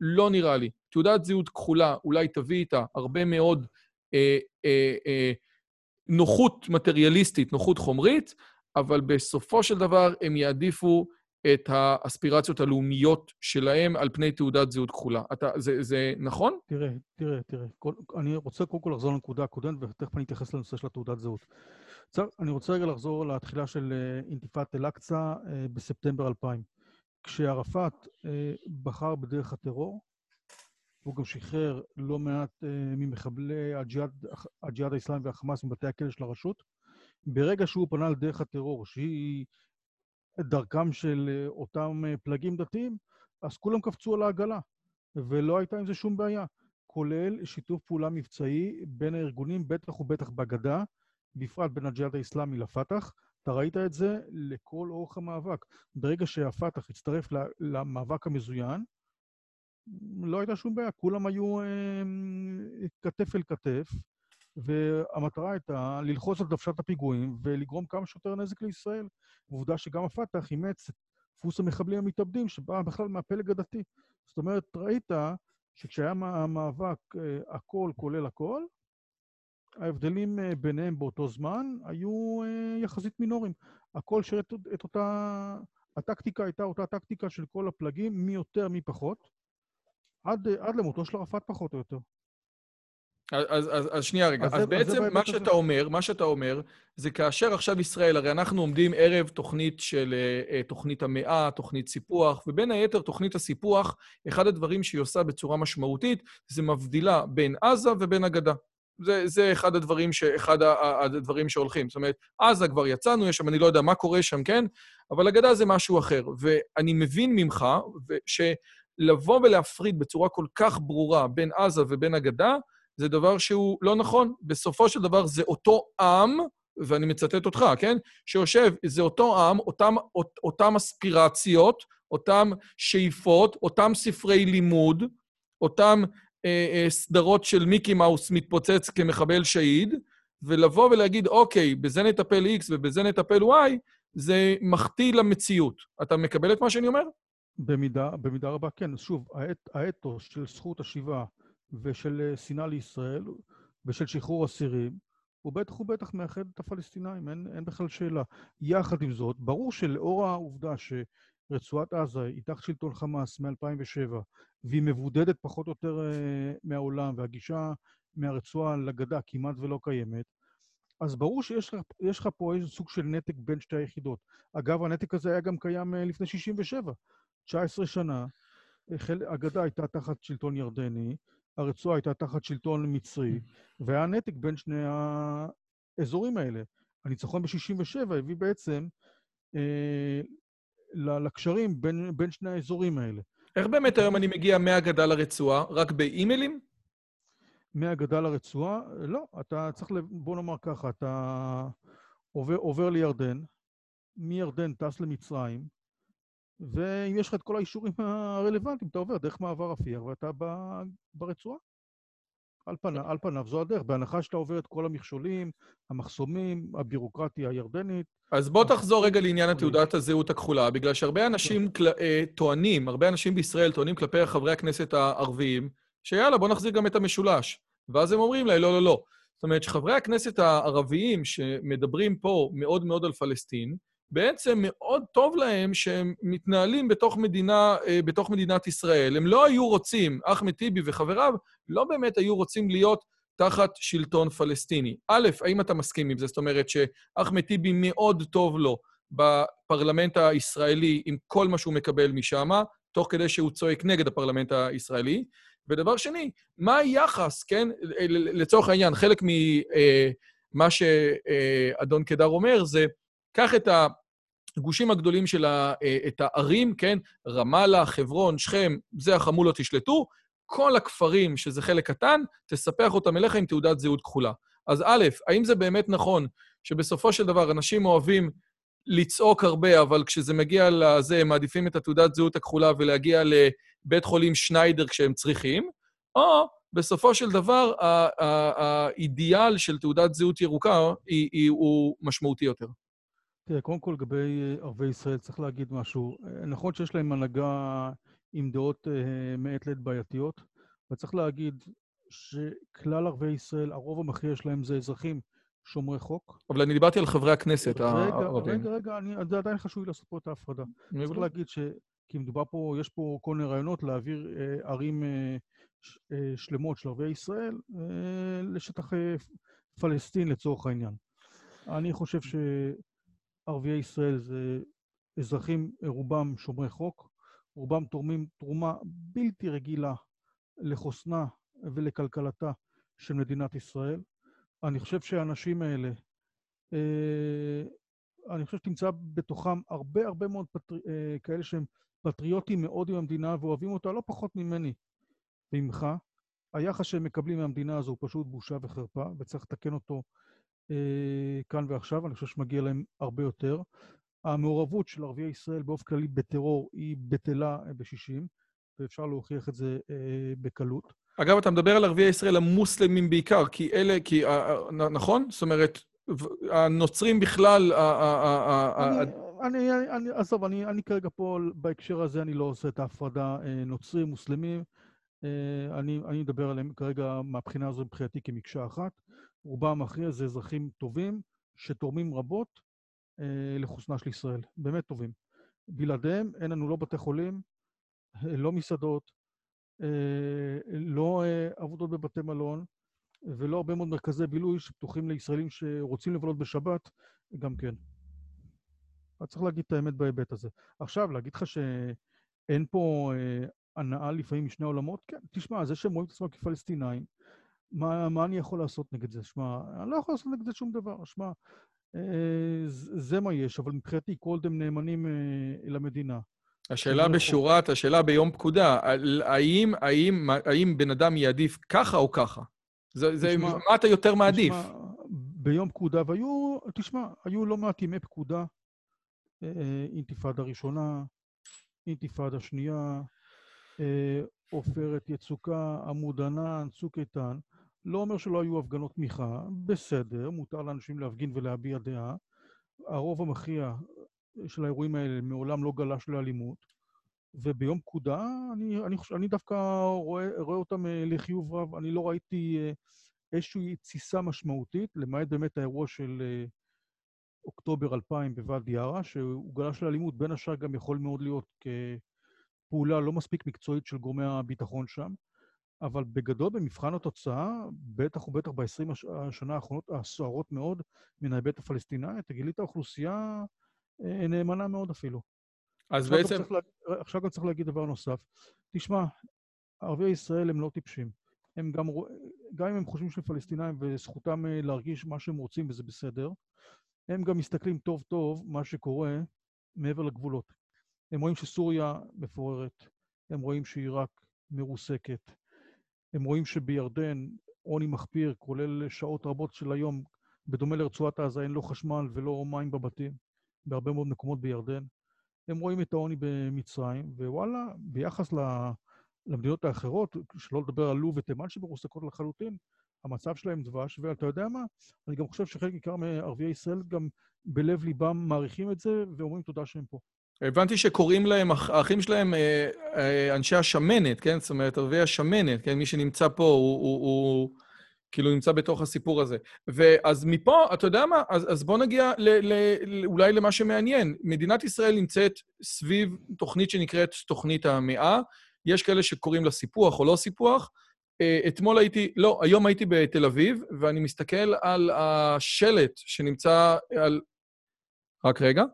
לא נראה לי. תעודת זהות כחולה אולי תביא איתה הרבה מאוד אה, אה, אה, נוחות מטריאליסטית, נוחות חומרית, אבל בסופו של דבר הם יעדיפו את האספירציות הלאומיות שלהם על פני תעודת זהות כחולה. אתה, זה, זה נכון? תראה, תראה, תראה. כל, אני רוצה קודם כל לחזור לנקודה הקודמת, ותכף אני אתייחס לנושא של התעודת זהות. צר, אני רוצה רגע לחזור לתחילה של אה, אינתיפאדת אל-אקצא אה, בספטמבר 2000. כשערפאת אה, בחר בדרך הטרור, הוא גם שחרר לא מעט אה, ממחבלי הג'יהאד הג'יהאד האסלאמי והחמאס מבתי הכלא של הרשות. ברגע שהוא פנה לדרך הטרור, שהיא דרכם של אה, אותם פלגים דתיים, אז כולם קפצו על העגלה, ולא הייתה עם זה שום בעיה, כולל שיתוף פעולה מבצעי בין הארגונים, בטח ובטח בגדה, בפרט בין הג'יהאד האסלאמי לפת"ח. אתה ראית את זה לכל אורך המאבק. ברגע שהפת"ח הצטרף למאבק המזוין, לא הייתה שום בעיה, כולם היו אה, כתף אל כתף, והמטרה הייתה ללחוץ על דוושת הפיגועים ולגרום כמה שיותר נזק לישראל. עובדה שגם הפת"ח אימץ את דפוס המחבלים המתאבדים, שבא בכלל מהפלג הדתי. זאת אומרת, ראית שכשהיה המאבק אה, הכל כולל הכל, ההבדלים אה, ביניהם באותו זמן היו אה, יחסית מינוריים. הכל שירת את אותה... הטקטיקה הייתה אותה טקטיקה של כל הפלגים, מי יותר, מי פחות, עד, עד למותו של ערפאת פחות או יותר. אז, אז, אז, שנייה רגע. אז אז, זה- זה בעצם מה. שאתה אומר, מה שאתה אומר, זה כאשר עכשיו ישראל, הרי אנחנו עומדים ערב תוכנית של אה, אה, תוכנית המאה, תוכנית סיפוח, ובין היתר תוכנית הסיפוח, אחד הדברים שהיא עושה בצורה משמעותית, זה מבדילה בין עזה ובין הגדה. זה, זה אחד הדברים, ש, אחד הדברים שהולכים. זאת אומרת, עזה כבר יצאנו, יש שם, אני לא יודע מה קורה שם, כן? אבל הגדה זה משהו אחר. ואני מבין ממך שלבוא ולהפריד בצורה כל כך ברורה בין עזה ובין הגדה, זה דבר שהוא לא נכון. בסופו של דבר זה אותו עם, ואני מצטט אותך, כן? שיושב, זה אותו עם, אותם, אות, אותם אספירציות, אותם שאיפות, אותם ספרי לימוד, אותם סדרות של מיקי מאוס מתפוצץ כמחבל שהיד, ולבוא ולהגיד, אוקיי, בזה נטפל X ובזה נטפל Y, זה מחטיא למציאות. אתה מקבל את מה שאני אומר? במידה, במידה רבה כן. אז שוב, האת, האתוס של זכות השיבה ושל אה, שנאה לישראל ושל שחרור אסירים, הוא בטח ובטח מאחד את הפלסטינאים, אין, אין בכלל שאלה. יחד עם זאת, ברור שלאור העובדה שרצועת עזה היא תחת שלטון חמאס מ-2007, והיא מבודדת פחות או יותר אה, מהעולם, והגישה מהרצועה לגדה כמעט ולא קיימת, אז ברור שיש לך, פה איזה סוג של נתק בין שתי היחידות. אגב, הנתק הזה היה גם קיים אה, לפני 67. 19 שנה, הגדה הייתה תחת שלטון ירדני, הרצועה הייתה תחת שלטון מצרי, והיה נתק בין שני האזורים האלה. הניצחון ב-67 הביא בעצם אה, לקשרים בין, בין שני האזורים האלה. איך באמת היום אני מגיע מהגדה לרצועה? רק באימיילים? מהגדה לרצועה, לא, אתה צריך, בוא נאמר ככה, אתה עובר, עובר לירדן, מירדן טס למצרים, ואם יש לך את כל האישורים הרלוונטיים, אתה עובר דרך מעבר רפיח ואתה ברצועה. על פניו, על פניו זו הדרך, בהנחה שאתה עובר את כל המכשולים, המחסומים, הבירוקרטיה הירדנית. אז בוא תחזור רגע לעניין התעודת הזהות הכחולה, בגלל שהרבה אנשים כל... אה, טוענים, הרבה אנשים בישראל טוענים כלפי חברי הכנסת הערביים, שיאללה, בוא נחזיר גם את המשולש. ואז הם אומרים להם, לא, לא, לא. זאת אומרת שחברי הכנסת הערביים שמדברים פה מאוד מאוד על פלסטין, בעצם מאוד טוב להם שהם מתנהלים בתוך, מדינה, אה, בתוך מדינת ישראל. הם לא היו רוצים, אחמד טיבי וחבריו, לא באמת היו רוצים להיות תחת שלטון פלסטיני. א', האם אתה מסכים עם זה? זאת אומרת שאחמד טיבי מאוד טוב לו בפרלמנט הישראלי עם כל מה שהוא מקבל משם, תוך כדי שהוא צועק נגד הפרלמנט הישראלי. ודבר שני, מה היחס, כן? לצורך העניין, חלק ממה אה, שאדון קדר אומר זה, קח את הגושים הגדולים של ה, אה, את הערים, כן? רמאללה, חברון, שכם, זה החמולות ישלטו. כל הכפרים, שזה חלק קטן, תספח אותם אליך עם תעודת זהות כחולה. אז א', האם זה באמת נכון שבסופו של דבר אנשים אוהבים לצעוק הרבה, אבל כשזה מגיע לזה, הם מעדיפים את התעודת זהות הכחולה ולהגיע לבית חולים שניידר כשהם צריכים, או בסופו של דבר, האידיאל של תעודת זהות ירוקה היא, היא, הוא משמעותי יותר. תראה, קודם כל לגבי ערביי ישראל צריך להגיד משהו. נכון שיש להם הנהגה עם דעות אה, מעת לעת בעייתיות, וצריך להגיד שכלל ערביי ישראל, הרוב המכריע שלהם זה אזרחים שומרי חוק. אבל אני דיברתי על חברי הכנסת הערבים. רגע, רגע, רגע, זה עדיין חשוב לי לעשות פה את ההפרדה. צריך להגיד ש... כי מדובר פה, יש פה כל מיני רעיונות להעביר אה, ערים אה, ש, אה, שלמות של ערביי ישראל אה, לשטח אה, פלסטין לצורך העניין. אני חושב ש... ערביי ישראל זה אזרחים, רובם שומרי חוק, רובם תורמים תרומה בלתי רגילה לחוסנה ולכלכלתה של מדינת ישראל. אני חושב שהאנשים האלה, אה, אני חושב שתמצא בתוכם הרבה הרבה מאוד פטר... אה, כאלה שהם פטריוטים מאוד עם המדינה ואוהבים אותה לא פחות ממני וממך. היחס שהם מקבלים מהמדינה הזו הוא פשוט בושה וחרפה, וצריך לתקן אותו כאן ועכשיו, אני חושב שמגיע להם הרבה יותר. המעורבות של ערביי ישראל באופן כללי בטרור היא בטלה ב-60, ואפשר להוכיח את זה אה, בקלות. אגב, אתה מדבר על ערביי ישראל המוסלמים בעיקר, כי אלה, כי, אה, נכון? זאת אומרת, הנוצרים בכלל... אני, אני, עזוב, אני, אני כרגע פה, בהקשר הזה, אני לא עושה את ההפרדה נוצרים, מוסלמים. אני, אני מדבר עליהם כרגע מהבחינה הזו מבחינתי כמקשה אחת. רובם המכריע זה אזרחים טובים, שתורמים רבות אה, לחוסנה של ישראל. באמת טובים. בלעדיהם אין לנו לא בתי חולים, לא מסעדות, אה, לא אה, עבודות בבתי מלון, ולא הרבה מאוד מרכזי בילוי שפתוחים לישראלים שרוצים לבלות בשבת, גם כן. אז צריך להגיד את האמת בהיבט הזה. עכשיו, להגיד לך שאין פה אה, הנאה לפעמים משני העולמות? כן, תשמע, זה שהם רואים את עצמם כפלסטינאים, מה, מה אני יכול לעשות נגד זה? שמע, אני לא יכול לעשות נגד זה שום דבר. שמע, אה, זה מה יש, אבל מבחינתי כל עוד הם נאמנים אה, למדינה. השאלה בשורת, השאלה ביום פקודה, האם, האם, האם בן אדם יעדיף ככה או ככה? זה, זה, תשמע, מה אתה יותר מעדיף? תשמע, ביום פקודה, והיו, תשמע, היו לא מעט ימי פקודה, אה, אינתיפאדה ראשונה, אינתיפאדה שנייה, עופרת יצוקה, עמוד ענן, צוק איתן. לא אומר שלא היו הפגנות תמיכה, בסדר, מותר לאנשים להפגין ולהביע דעה. הרוב המכריע של האירועים האלה מעולם לא גלש לאלימות, וביום פקודה אני, אני, אני דווקא רואה, רואה אותם אה, לחיוב רב. אני לא ראיתי אה, איזושהי תסיסה משמעותית, למעט באמת האירוע של אה, אוקטובר 2000 בוואדי עארה, שהוא גלש לאלימות, בין השאר גם יכול מאוד להיות כפעולה לא מספיק מקצועית של גורמי הביטחון שם. אבל בגדול, במבחן התוצאה, בטח ובטח ב-20 השנה האחרונות הסוערות מאוד מן ההיבט הפלסטיני, אתה גילית אוכלוסייה אה, נאמנה מאוד אפילו. אז עכשיו בעצם... גם לה... עכשיו גם צריך להגיד דבר נוסף. תשמע, ערביי ישראל הם לא טיפשים. הם גם, גם אם הם חושבים שהם פלסטינאים וזכותם אה, להרגיש מה שהם רוצים וזה בסדר, הם גם מסתכלים טוב טוב מה שקורה מעבר לגבולות. הם רואים שסוריה מפוררת, הם רואים שעיראק מרוסקת, הם רואים שבירדן עוני מחפיר, כולל שעות רבות של היום, בדומה לרצועת עזה, אין לו חשמל ולא מים בבתים, בהרבה מאוד מקומות בירדן. הם רואים את העוני במצרים, ווואלה, ביחס למדינות האחרות, שלא לדבר על לוב ותימן שמרוסקות לחלוטין, המצב שלהם דבש, ואתה יודע מה? אני גם חושב שחלק ניכר מערביי ישראל גם בלב ליבם מעריכים את זה ואומרים תודה שהם פה. הבנתי שקוראים להם, האחים שלהם, אה, אה, אנשי השמנת, כן? זאת אומרת, ערביי השמנת, כן? מי שנמצא פה הוא, הוא, הוא כאילו נמצא בתוך הסיפור הזה. ואז מפה, אתה יודע מה? אז, אז בוא נגיע ל, ל, ל, אולי למה שמעניין. מדינת ישראל נמצאת סביב תוכנית שנקראת תוכנית המאה. יש כאלה שקוראים לה סיפוח או לא סיפוח. אה, אתמול הייתי, לא, היום הייתי בתל אביב, ואני מסתכל על השלט שנמצא על... רק רגע.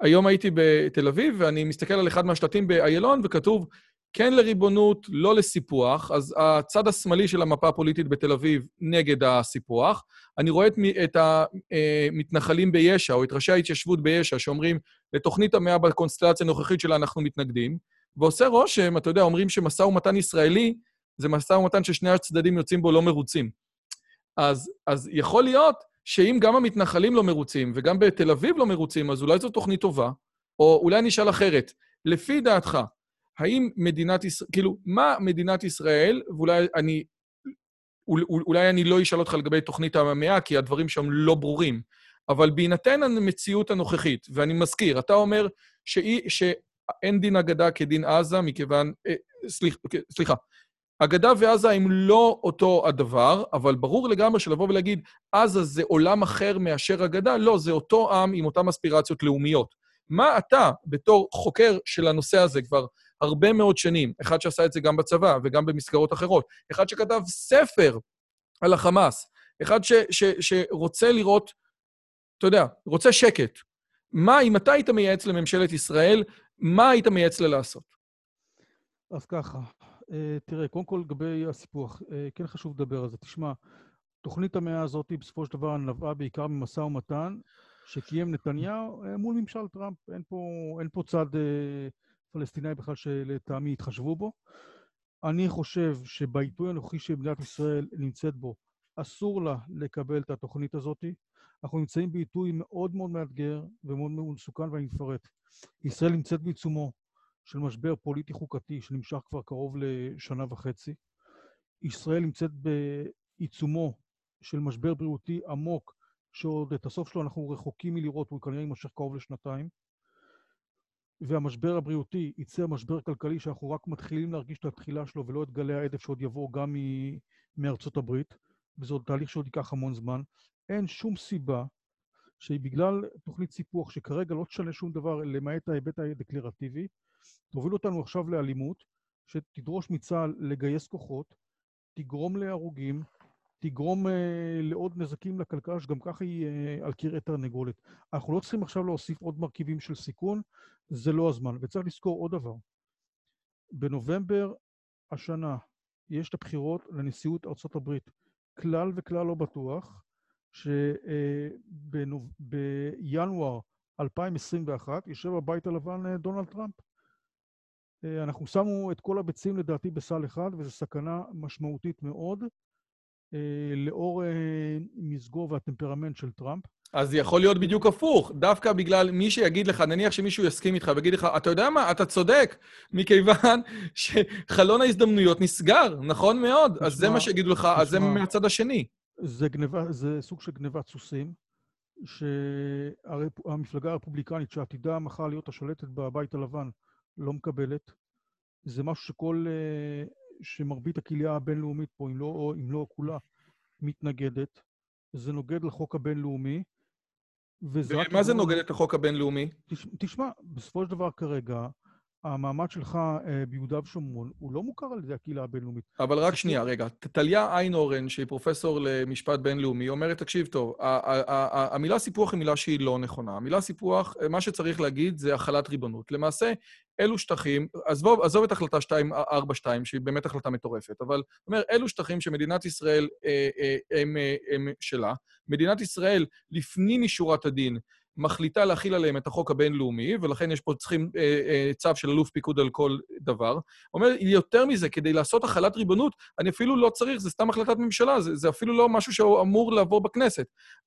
היום הייתי בתל אביב, ואני מסתכל על אחד מהשלטים באיילון, וכתוב, כן לריבונות, לא לסיפוח. אז הצד השמאלי של המפה הפוליטית בתל אביב נגד הסיפוח. אני רואה את, את המתנחלים אה, ביש"ע, או את ראשי ההתיישבות ביש"ע, שאומרים, לתוכנית המאה בקונסטלציה הנוכחית שלה אנחנו מתנגדים. ועושה רושם, אתה יודע, אומרים שמשא ומתן ישראלי זה משא ומתן ששני הצדדים יוצאים בו לא מרוצים. אז, אז יכול להיות שאם גם המתנחלים לא מרוצים וגם בתל אביב לא מרוצים, אז אולי זו תוכנית טובה, או אולי אני אשאל אחרת. לפי דעתך, האם מדינת ישראל, כאילו, מה מדינת ישראל, ואולי אני, אולי אני לא אשאל אותך לגבי תוכנית המאה, כי הדברים שם לא ברורים, אבל בהינתן המציאות הנוכחית, ואני מזכיר, אתה אומר שאי, שאין דין אגדה כדין עזה, מכיוון... אה, סליח, סליחה, אגדה ועזה הם לא אותו הדבר, אבל ברור לגמרי שלבוא ולהגיד, עזה זה עולם אחר מאשר אגדה, לא, זה אותו עם עם אותן אספירציות לאומיות. מה אתה, בתור חוקר של הנושא הזה כבר הרבה מאוד שנים, אחד שעשה את זה גם בצבא וגם במסגרות אחרות, אחד שכתב ספר על החמאס, אחד ש, ש, שרוצה לראות, אתה יודע, רוצה שקט. מה, אם אתה היית מייעץ לממשלת ישראל, מה היית מייעץ לה לעשות? אז ככה, תראה, קודם כל לגבי הסיפוח, אה, כן חשוב לדבר על זה. תשמע, תוכנית המאה הזאת בסופו של דבר נבעה בעיקר ממשא ומתן שקיים נתניהו אה, מול ממשל טראמפ. אין פה, אין פה צד פלסטיני בכלל שלטעמי התחשבו בו. אני חושב שבעיתוי הנוכחי שמדינת ישראל נמצאת בו, אסור לה לקבל את התוכנית הזאת. אנחנו נמצאים בעיתוי מאוד מאוד מאתגר ומאוד מאוד מסוכן, ואני אפרט. ישראל נמצאת בעיצומו של משבר פוליטי-חוקתי שנמשך כבר קרוב לשנה וחצי. ישראל נמצאת בעיצומו של משבר בריאותי עמוק, שעוד את הסוף שלו אנחנו רחוקים מלראות, הוא כנראה יימשך קרוב לשנתיים. והמשבר הבריאותי ייצר משבר כלכלי שאנחנו רק מתחילים להרגיש את התחילה שלו ולא את גלי העדף שעוד יבואו גם מארצות הברית, וזה עוד תהליך שעוד ייקח המון זמן. אין שום סיבה שבגלל תוכנית סיפוח שכרגע לא תשנה שום דבר למעט ההיבט הדקלרטיבי, תוביל אותנו עכשיו לאלימות, שתדרוש מצה"ל לגייס כוחות, תגרום להרוגים, תגרום uh, לעוד נזקים לכלכלה, שגם ככה היא uh, על כרעי תרנגולת. אנחנו לא צריכים עכשיו להוסיף עוד מרכיבים של סיכון, זה לא הזמן. וצריך לזכור עוד דבר. בנובמבר השנה יש את הבחירות לנשיאות ארצות הברית. כלל וכלל לא בטוח שבינואר uh, 2021 יושב בבית הלבן דונלד טראמפ. אה, אנחנו שמו את כל הביצים לדעתי בסל אחד, וזו סכנה משמעותית מאוד, אה, לאור אה, מזגו והטמפרמנט של טראמפ. אז יכול להיות בדיוק הפוך, דווקא בגלל מי שיגיד לך, נניח שמישהו יסכים איתך ויגיד לך, אתה יודע מה, אתה צודק, מכיוון שחלון ההזדמנויות נסגר, נכון מאוד, תשמע, אז זה מה שיגידו לך, תשמע, אז זה מהצד השני. זה, גניבה, זה סוג של גניבת סוסים, שהמפלגה הרפובליקנית, שעתידה מחר להיות השולטת בבית הלבן, לא מקבלת. זה משהו שכל, אה, שמרבית הקהילה הבינלאומית פה, אם לא, אם לא כולה, מתנגדת. זה נוגד לחוק הבינלאומי. ומה זה נוגד את החוק הבינלאומי? תשמע, בסופו של דבר כרגע, המעמד שלך אה, ביהודה ושומרון הוא לא מוכר על ידי הקהילה הבינלאומית. אבל רק שנייה, רגע. טליה איינורן, שהיא פרופסור למשפט בינלאומי, אומרת, תקשיב טוב, המילה סיפוח היא מילה שהיא לא נכונה. המילה סיפוח, מה שצריך להגיד זה החלת ריבונות. למעשה, אלו שטחים, עזוב, עזוב את החלטה 242, שהיא באמת החלטה מטורפת, אבל אומר, אלו שטחים שמדינת ישראל אה, אה, הם, הם שלה. מדינת ישראל, לפנים משורת הדין, מחליטה להכיל עליהם את החוק הבינלאומי, ולכן יש פה צריכים אה, אה, צו של אלוף פיקוד על כל דבר. אומר, יותר מזה, כדי לעשות החלת ריבונות, אני אפילו לא צריך, זה סתם החלטת ממשלה, זה, זה אפילו לא משהו שאמור לעבור בכנסת.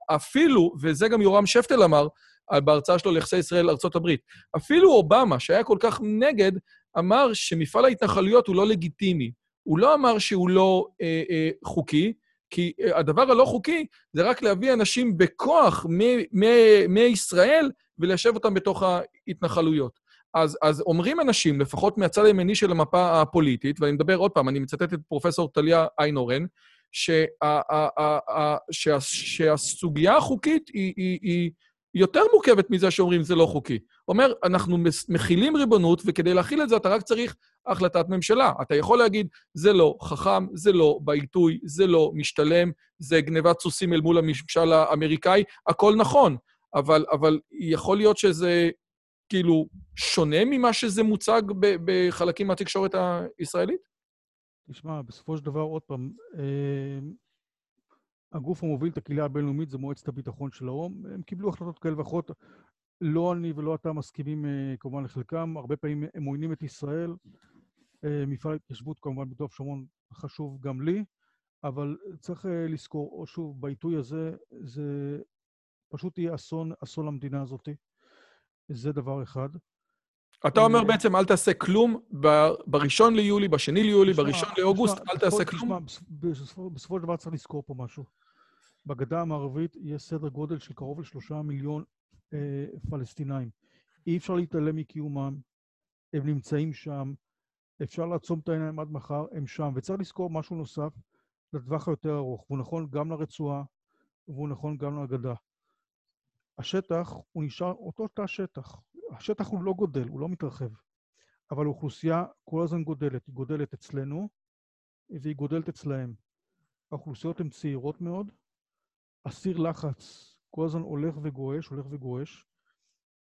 אפילו, וזה גם יורם שפטל אמר, בהרצאה שלו ליחסי ישראל לארה"ב, אפילו אובמה, שהיה כל כך נגד, אמר שמפעל ההתנחלויות הוא לא לגיטימי. הוא לא אמר שהוא לא אה, אה, חוקי, כי אה, הדבר הלא חוקי זה רק להביא אנשים בכוח מישראל וליישב אותם בתוך ההתנחלויות. אז, אז אומרים אנשים, לפחות מהצד הימני של המפה הפוליטית, ואני מדבר עוד פעם, אני מצטט את פרופסור טליה איינורן, שה, שה, שהסוגיה החוקית היא, היא, היא יותר מורכבת מזה שאומרים זה לא חוקי. אומר, אנחנו מכילים ריבונות, וכדי להכיל את זה אתה רק צריך החלטת ממשלה. אתה יכול להגיד, זה לא חכם, זה לא בעיתוי, זה לא משתלם, זה גנבת סוסים אל מול הממשל האמריקאי, הכל נכון, אבל, אבל יכול להיות שזה כאילו שונה ממה שזה מוצג בחלקים מהתקשורת הישראלית? תשמע, בסופו של דבר, עוד פעם, אה, הגוף המוביל את הקהילה הבינלאומית זה מועצת הביטחון של האו"ם. הם קיבלו החלטות כאלה ואחרות. לא אני ולא אתה מסכימים אה, כמובן לחלקם. הרבה פעמים הם עוינים את ישראל. אה, מפעל ההתיישבות כמובן בדוב שרון חשוב גם לי, אבל צריך אה, לזכור, או שוב, בעיתוי הזה, זה פשוט יהיה אסון, אסון למדינה הזאת. זה דבר אחד. אתה אומר בעצם, אל תעשה כלום בראשון ליולי, בשני ליולי, בראשון לאוגוסט, אל תעשה כלום. בסופו של דבר צריך לזכור פה משהו. בגדה המערבית יש סדר גודל של קרוב לשלושה מיליון פלסטינאים. אי אפשר להתעלם מקיומם, הם נמצאים שם, אפשר לעצום את העיניים עד מחר, הם שם. וצריך לזכור משהו נוסף לטווח היותר ארוך, והוא נכון גם לרצועה, והוא נכון גם לגדה. השטח הוא נשאר אותו תא שטח. השטח הוא לא גודל, הוא לא מתרחב, אבל האוכלוסייה כל הזמן גודלת. היא גודלת אצלנו והיא גודלת אצלהם. האוכלוסיות הן צעירות מאוד, הסיר לחץ כל הזמן הולך וגועש, הולך וגועש.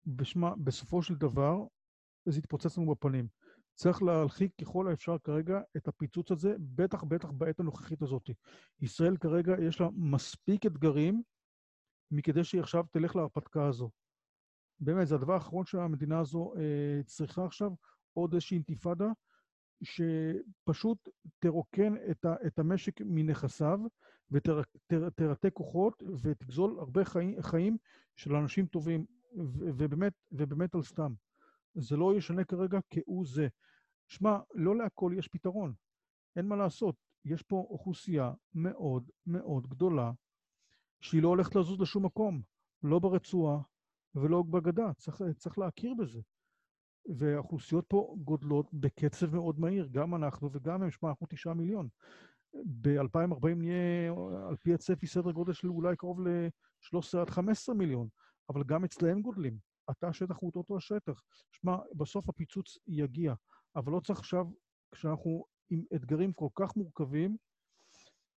בשמה, בסופו של דבר, זה יתפוצץ לנו בפנים. צריך להרחיק ככל האפשר כרגע את הפיצוץ הזה, בטח בטח בעת הנוכחית הזאת. ישראל כרגע יש לה מספיק אתגרים מכדי שהיא עכשיו תלך להרפתקה הזו. באמת, זה הדבר האחרון שהמדינה הזו אה, צריכה עכשיו, עוד איזושהי אינתיפאדה, שפשוט תרוקן את, ה, את המשק מנכסיו, ותרתק כוחות, ותגזול הרבה חיים, חיים של אנשים טובים, ובאמת, ובאמת על סתם. זה לא ישנה כרגע כהוא זה. שמע, לא להכל יש פתרון. אין מה לעשות. יש פה אוכלוסייה מאוד מאוד גדולה, שהיא לא הולכת לזוז לשום מקום. לא ברצועה, ולא בגדה, צריך, צריך להכיר בזה. והאוכלוסיות פה גודלות בקצב מאוד מהיר, גם אנחנו וגם הם, שמע, אנחנו תשעה מיליון. ב-2040 נהיה, על פי הצפי, סדר גודל של אולי קרוב ל-13 עד 15 מיליון, אבל גם אצלהם גודלים. התא השטח הוא אותו השטח. שמע, בסוף הפיצוץ יגיע, אבל לא צריך עכשיו, כשאנחנו עם אתגרים כל כך מורכבים,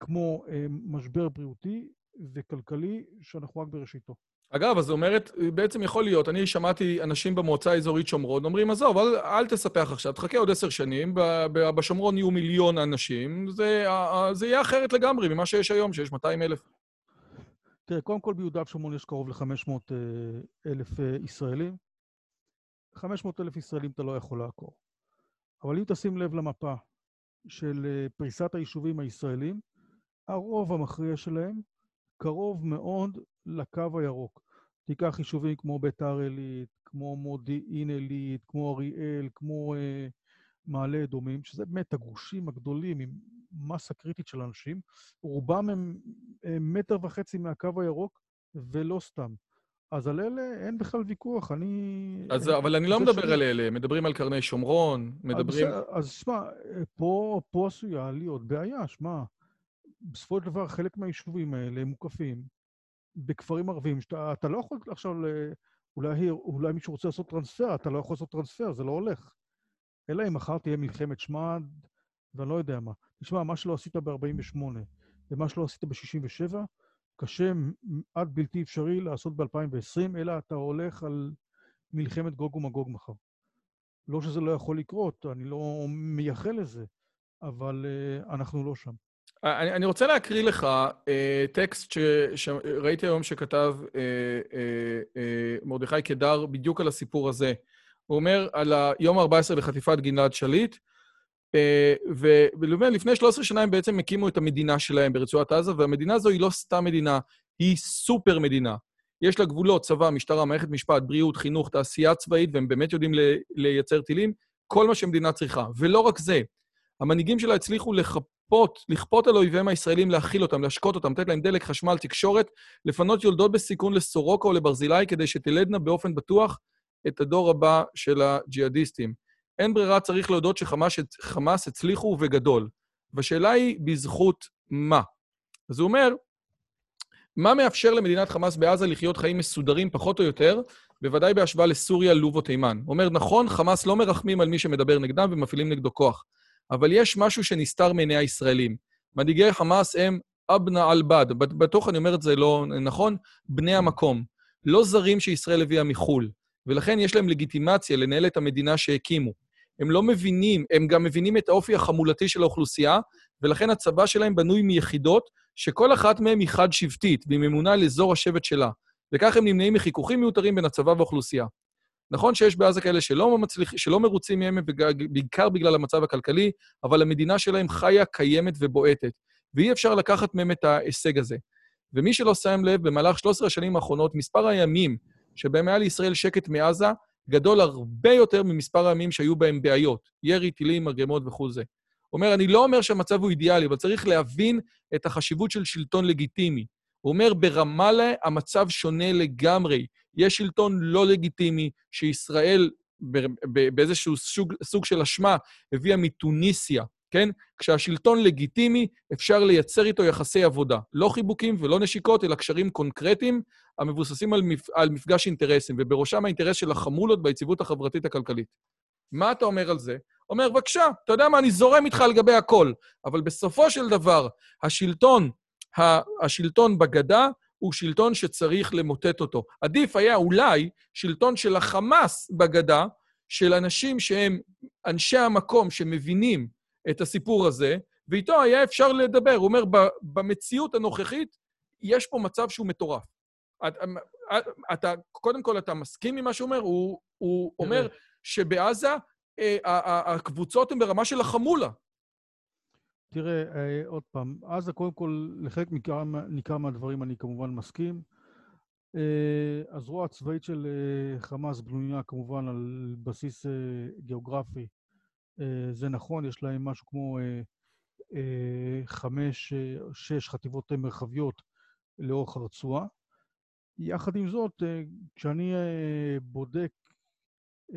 כמו אה, משבר בריאותי וכלכלי, שאנחנו רק בראשיתו. אגב, אז אומרת, בעצם יכול להיות, אני שמעתי אנשים במועצה האזורית שומרון אומרים, עזוב, אל, אל תספח עכשיו, תחכה עוד עשר שנים, בשומרון יהיו מיליון אנשים, זה, זה יהיה אחרת לגמרי ממה שיש היום, שיש 200 אלף. תראה, קודם כל ביהודה ושומרון יש קרוב ל-500 אה, אלף אה, ישראלים. 500 אלף ישראלים אתה לא יכול לעקור. אבל אם תשים לב למפה של אה, פריסת היישובים הישראלים, הרוב המכריע שלהם קרוב מאוד לקו הירוק. תיקח יישובים כמו ביתר עילית, כמו מודיעין עילית, כמו אריאל, כמו אה, מעלה אדומים, שזה באמת הגושים הגדולים עם מסה קריטית של אנשים, רובם הם אה, מטר וחצי מהקו הירוק, ולא סתם. אז על אלה אין בכלל ויכוח, אני... אז, אבל אני לא מדבר שני... על אלה, מדברים על קרני שומרון, מדברים... אז שמע, פה, פה עשויה להיות בעיה, שמע, בסופו של דבר חלק מהיישובים האלה הם מוקפים בכפרים ערביים, שאתה לא יכול עכשיו, אולי, אולי מישהו רוצה לעשות טרנספר, אתה לא יכול לעשות טרנספר, זה לא הולך. אלא אם מחר תהיה מלחמת שמד, ואני לא יודע מה. תשמע, מה שלא עשית ב-48' ומה שלא עשית ב-67', קשה עד בלתי אפשרי לעשות ב-2020, אלא אתה הולך על מלחמת גוג ומגוג מחר. לא שזה לא יכול לקרות, אני לא מייחל לזה, אבל uh, אנחנו לא שם. אני, אני רוצה להקריא לך אה, טקסט ש, שראיתי היום שכתב אה, אה, אה, מרדכי קדר בדיוק על הסיפור הזה. הוא אומר על היום ה-14 לחטיפת גלעד שליט, אה, ולפני 13 שנה הם בעצם הקימו את המדינה שלהם ברצועת עזה, והמדינה הזו היא לא סתם מדינה, היא סופר מדינה. יש לה גבולות, צבא, משטרה, מערכת משפט, בריאות, חינוך, תעשייה צבאית, והם באמת יודעים לייצר טילים, כל מה שמדינה צריכה. ולא רק זה, המנהיגים שלה הצליחו לכפות, לכפות על אויביהם הישראלים להכיל אותם, להשקות אותם, לתת להם דלק, חשמל, תקשורת, לפנות יולדות בסיכון לסורוקה או לברזילי כדי שתלדנה באופן בטוח את הדור הבא של הג'יהאדיסטים. אין ברירה, צריך להודות שחמאס הצליחו ובגדול. והשאלה היא, בזכות מה? אז הוא אומר, מה מאפשר למדינת חמאס בעזה לחיות חיים מסודרים פחות או יותר, בוודאי בהשוואה לסוריה, לוב או תימן? הוא אומר, נכון, חמאס לא מרחמים על מי שמדבר נגדם ומפעילים נגדו כוח, אבל יש משהו שנסתר מעיני הישראלים. מנהיגי חמאס הם אבנה אל-בד, בטוח אני אומר את זה לא נכון, בני המקום. לא זרים שישראל הביאה מחו"ל, ולכן יש להם לגיטימציה לנהל את המדינה שהקימו. הם לא מבינים, הם גם מבינים את האופי החמולתי של האוכלוסייה, ולכן הצבא שלהם בנוי מיחידות שכל אחת מהן היא חד-שבטית, והיא ממונה על אזור השבט שלה. וכך הם נמנעים מחיכוכים מיותרים בין הצבא והאוכלוסייה. נכון שיש בעזה כאלה שלא, מצליח, שלא מרוצים מהם, בעיקר בגלל המצב הכלכלי, אבל המדינה שלהם חיה, קיימת ובועטת, ואי אפשר לקחת מהם את ההישג הזה. ומי שלא שם לב, במהלך 13 השנים האחרונות, מספר הימים שבהם היה לישראל שקט מעזה, גדול הרבה יותר ממספר הימים שהיו בהם בעיות, ירי, טילים, מרגמות וכו' זה. אומר, אני לא אומר שהמצב הוא אידיאלי, אבל צריך להבין את החשיבות של שלטון לגיטימי. הוא אומר, ברמאללה המצב שונה לגמרי. יש שלטון לא לגיטימי שישראל, באיזשהו סוג, סוג של אשמה, הביאה מתוניסיה, כן? כשהשלטון לגיטימי, אפשר לייצר איתו יחסי עבודה. לא חיבוקים ולא נשיקות, אלא קשרים קונקרטיים המבוססים על, מפ... על מפגש אינטרסים, ובראשם האינטרס של החמולות ביציבות החברתית הכלכלית. מה אתה אומר על זה? אומר, בבקשה, אתה יודע מה, אני זורם איתך לגבי הכל, אבל בסופו של דבר, השלטון, השלטון בגדה הוא שלטון שצריך למוטט אותו. עדיף היה אולי שלטון של החמאס בגדה, של אנשים שהם אנשי המקום שמבינים את הסיפור הזה, ואיתו היה אפשר לדבר. הוא אומר, במציאות הנוכחית, יש פה מצב שהוא מטורף. אתה, קודם כל, אתה מסכים עם מה שהוא אומר? הוא, הוא אומר שבעזה אה, הקבוצות הן ברמה של החמולה. תראה, אה, עוד פעם, עזה, קודם כל, לחלק ניכר מהדברים אני כמובן מסכים. אה, הזרוע הצבאית של חמאס בנויה כמובן על בסיס גיאוגרפי. זה נכון, יש להם משהו כמו חמש, שש חטיבות מרחביות לאורך הרצועה. יחד עם זאת, כשאני בודק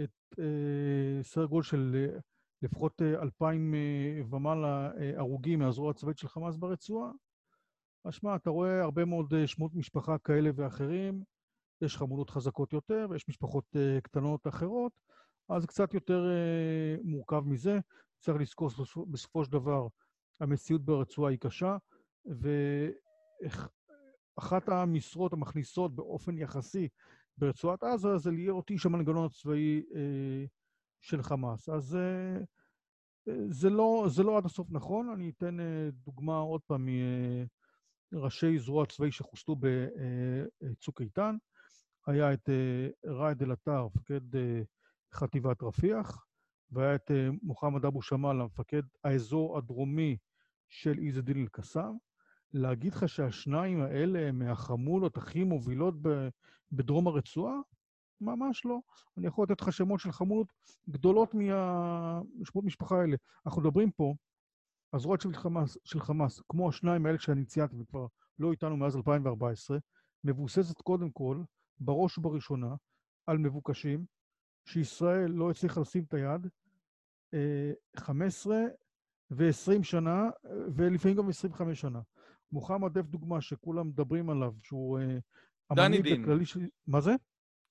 את אה, סדר גודל של אה, לפחות אה, אלפיים ומעלה הרוגים מהזרוע הצבאית של חמאס ברצועה. אז שמע, אתה רואה הרבה מאוד שמות משפחה כאלה ואחרים, יש חמולות חזקות יותר ויש משפחות קטנות אחרות, אז קצת יותר מורכב מזה. צריך לזכור בסופו של דבר, המציאות ברצועה היא קשה, ואחת המשרות המכניסות באופן יחסי ברצועת עזה זה להיות איש המנגנון הצבאי אה, של חמאס. אז אה, זה, לא, זה לא עד הסוף נכון. אני אתן אה, דוגמה עוד פעם מראשי זרוע צבאי שחוסלו בצוק איתן. היה את אה, ראאד אל-עטר, מפקד אה, חטיבת רפיח, והיה את אה, מוחמד אבו שמאל, המפקד האזור הדרומי של עז א-דין אל-קסאם. להגיד לך שהשניים האלה הם מהחמולות הכי מובילות בדרום הרצועה? ממש לא. אני יכול לתת לך שמות של חמולות גדולות מהשמות משפחה האלה. אנחנו מדברים פה, הזרועות של חמאס, של חמאס, כמו השניים האלה שאני ציינתי וכבר לא איתנו מאז 2014, מבוססת קודם כל, בראש ובראשונה, על מבוקשים, שישראל לא הצליחה לשים את היד 15 אה, ו-20 שנה, ולפעמים גם 25 שנה. מוחמד דף דוגמה שכולם מדברים עליו, שהוא אה, דני דין. של... מה זה?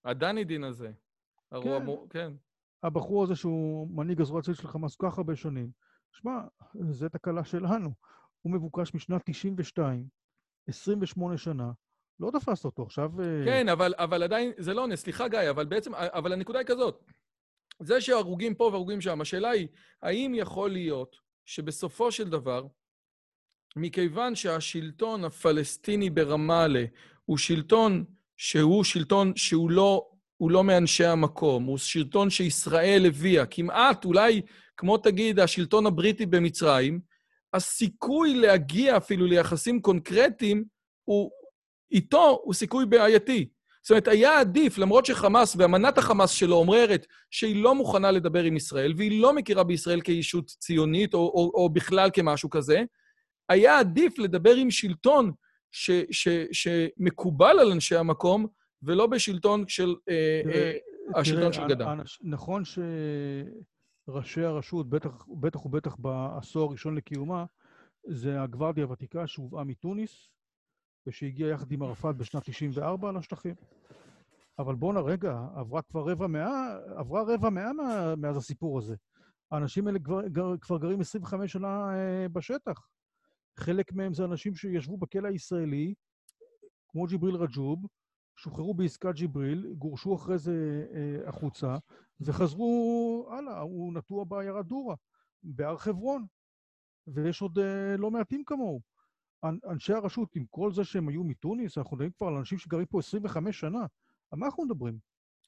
הדני דין הזה. כן. המו... כן. הבחור הזה שהוא מנהיג הזרוע הצבאית של חמאס כל כך הרבה שנים. שמע, זו תקלה שלנו. הוא מבוקש משנת 92, 28 שנה, לא תפסת אותו עכשיו... אה, כן, אבל, אבל עדיין, זה לא נס, סליחה גיא, אבל בעצם, אבל הנקודה היא כזאת. זה שהרוגים פה והרוגים שם, השאלה היא, האם יכול להיות שבסופו של דבר, מכיוון שהשלטון הפלסטיני ברמאללה הוא שלטון שהוא שלטון שהוא לא, הוא לא מאנשי המקום, הוא שלטון שישראל הביאה, כמעט אולי, כמו תגיד, השלטון הבריטי במצרים, הסיכוי להגיע אפילו ליחסים קונקרטיים הוא, איתו הוא סיכוי בעייתי. זאת אומרת, היה עדיף, למרות שחמאס ואמנת החמאס שלו אומרת שהיא לא מוכנה לדבר עם ישראל, והיא לא מכירה בישראל כישות ציונית או, או, או בכלל כמשהו כזה, היה עדיף לדבר עם שלטון ש, ש, שמקובל על אנשי המקום, ולא בשלטון של... אה, תראה, אה, השלטון תראה, של גדה. נכון שראשי הרשות, בטח, בטח ובטח בעשור הראשון לקיומה, זה הגוורדיה הוותיקה שהובאה מתוניס, ושהגיעה יחד עם ערפאת בשנת 94 לשטחים. אבל בואנה, רגע, עברה כבר רבע מאה, עברה רבע מאה מאז הסיפור הזה. האנשים האלה כבר, גר, כבר גרים 25 שנה אה, בשטח. חלק מהם זה אנשים שישבו בכלא הישראלי, כמו ג'יבריל רג'וב, שוחררו בעסקת ג'יבריל, גורשו אחרי זה אה, החוצה, וחזרו הלאה, הוא נטוע בעיירת דורה, בהר חברון, ויש עוד אה, לא מעטים כמוהו. אנשי הרשות, עם כל זה שהם היו מתוניס, אנחנו מדברים כבר על אנשים שגרים פה 25 שנה, על מה אנחנו מדברים?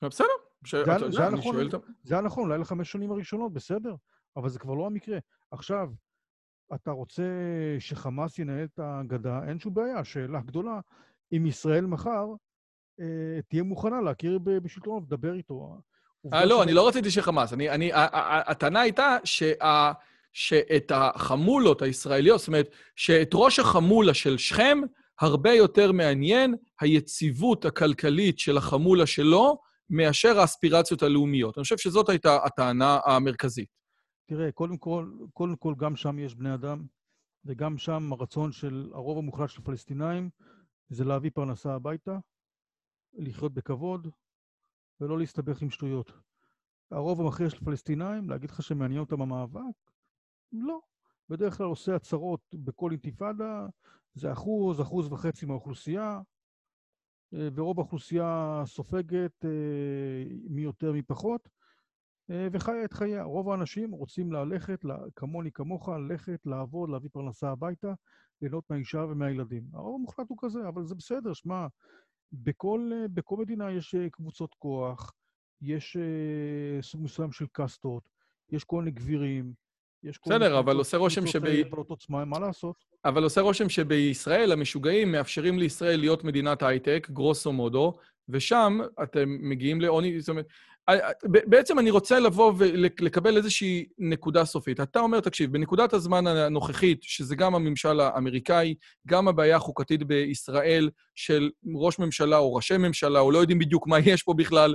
בסדר, זה היה נכון, זה היה נכון, אולי לחמש שנים הראשונות, בסדר, אבל זה כבר לא המקרה. עכשיו, אתה רוצה שחמאס ינהל את הגדה, אין שום בעיה. השאלה הגדולה, אם ישראל מחר אה, תהיה מוכנה להכיר בשלטונו ולדבר איתו. אה, לא, אני לא רציתי שחמאס. אני, אני, הטענה הייתה שה, שאת החמולות הישראליות, זאת אומרת, שאת ראש החמולה של שכם, הרבה יותר מעניין היציבות הכלכלית של החמולה שלו, מאשר האספירציות הלאומיות. אני חושב שזאת הייתה הטענה המרכזית. תראה, קודם כל, קודם כל, גם שם יש בני אדם, וגם שם הרצון של הרוב המוחלט של הפלסטינאים זה להביא פרנסה הביתה, לחיות בכבוד, ולא להסתבך עם שטויות. הרוב המכריע של הפלסטינאים, להגיד לך שמעניין אותם המאבק? לא. בדרך כלל עושה הצהרות בכל אינתיפאדה, זה אחוז, אחוז וחצי מהאוכלוסייה, אה, ורוב האוכלוסייה סופגת אה, מי יותר מי פחות, וחיה את חייה. רוב האנשים רוצים ללכת, כמוני כמוך, ללכת, לעבוד, להביא פרנסה הביתה, ליהנות מהאישה ומהילדים. הרוב המוחלט הוא כזה, אבל זה בסדר, שמע, בכל, בכל מדינה יש קבוצות כוח, יש סוג מסוים של קאסטות, יש כל מיני גבירים, יש כל בסדר, אבל עושה רושם שב... מה לעשות? אבל עושה רושם שבישראל המשוגעים מאפשרים לישראל להיות מדינת הייטק, גרוסו מודו, ושם אתם מגיעים לעוני, זאת אומרת, בעצם אני רוצה לבוא ולקבל איזושהי נקודה סופית. אתה אומר, תקשיב, בנקודת הזמן הנוכחית, שזה גם הממשל האמריקאי, גם הבעיה החוקתית בישראל של ראש ממשלה או ראשי ממשלה, או לא יודעים בדיוק מה יש פה בכלל,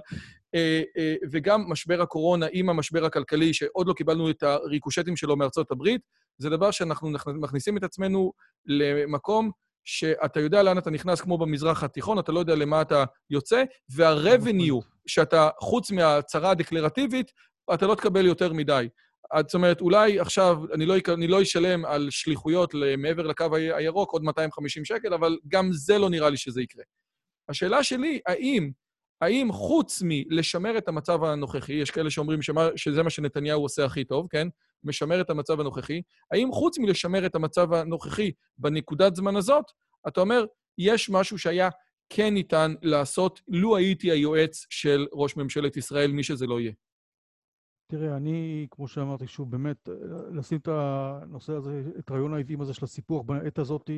אה, אה, וגם משבר הקורונה עם המשבר הכלכלי, שעוד לא קיבלנו את הריקושטים שלו מארצות הברית, זה דבר שאנחנו מכניסים את עצמנו למקום שאתה יודע לאן אתה נכנס כמו במזרח התיכון, אתה לא יודע למה אתה יוצא, וה-revenue שאתה, חוץ מהצהרה הדקלרטיבית, אתה לא תקבל יותר מדי. זאת אומרת, אולי עכשיו אני לא, אני לא אשלם על שליחויות מעבר לקו הירוק עוד 250 שקל, אבל גם זה לא נראה לי שזה יקרה. השאלה שלי, האם, האם חוץ מלשמר את המצב הנוכחי, יש כאלה שאומרים שמה, שזה מה שנתניהו עושה הכי טוב, כן? משמר את המצב הנוכחי, האם חוץ מלשמר את המצב הנוכחי בנקודת זמן הזאת, אתה אומר, יש משהו שהיה כן ניתן לעשות, לו הייתי היועץ של ראש ממשלת ישראל, מי שזה לא יהיה. תראה, אני, כמו שאמרתי, שוב, באמת, לשים את הנושא הזה, את רעיון העוועים הזה של הסיפוח בעת הזאת,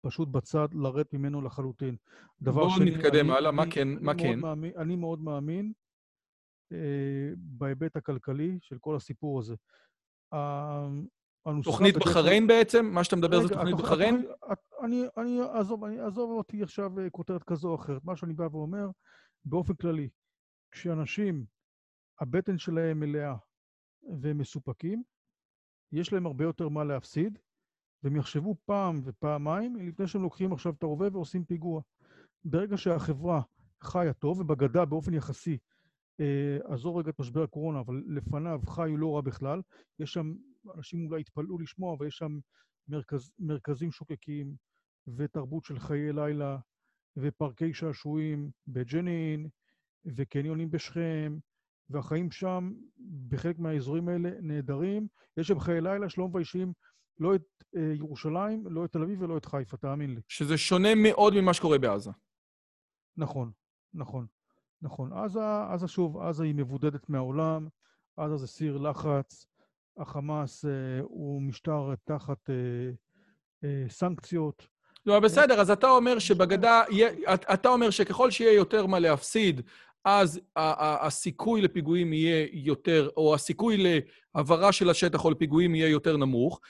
פשוט בצד, לרדת ממנו לחלוטין. דבר שני... בואו נתקדם הלאה, מה כן? מה כן? מאמין, אני מאוד מאמין אה, בהיבט הכלכלי של כל הסיפור הזה. תוכנית בחריין בעצם? מה שאתה מדבר זה תוכנית בחריין? אני, עזוב, אני, עזוב אותי עכשיו אה, כותרת כזו או אחרת. מה שאני בא ואומר, באופן כללי, כשאנשים, הבטן שלהם מלאה והם מסופקים, יש להם הרבה יותר מה להפסיד, והם יחשבו פעם ופעמיים לפני שהם לוקחים עכשיו את הרובה ועושים פיגוע. ברגע שהחברה חיה טוב, ובגדה באופן יחסי, אה, עזוב רגע את משבר הקורונה, אבל לפניו חיו לא רע בכלל, יש שם, אנשים אולי יתפלאו לשמוע, אבל יש שם מרכז, מרכזים שוקקים ותרבות של חיי לילה ופארקי שעשועים בג'נין וקניונים בשכם, והחיים שם, בחלק מהאזורים האלה, נהדרים. יש שם חיי לילה שלא מביישים לא את אה, ירושלים, לא את תל אביב ולא את חיפה, תאמין לי. שזה שונה מאוד ממה שקורה בעזה. נכון, נכון, נכון. עזה, עזה שוב, עזה היא מבודדת מהעולם, עזה זה סיר לחץ, החמאס אה, הוא משטר תחת אה, אה, סנקציות. לא, בסדר, אז אתה אומר שבגדה, אתה אומר שככל שיהיה יותר מה להפסיד, אז הסיכוי לפיגועים יהיה יותר, או הסיכוי להעברה של השטח או לפיגועים יהיה יותר נמוך.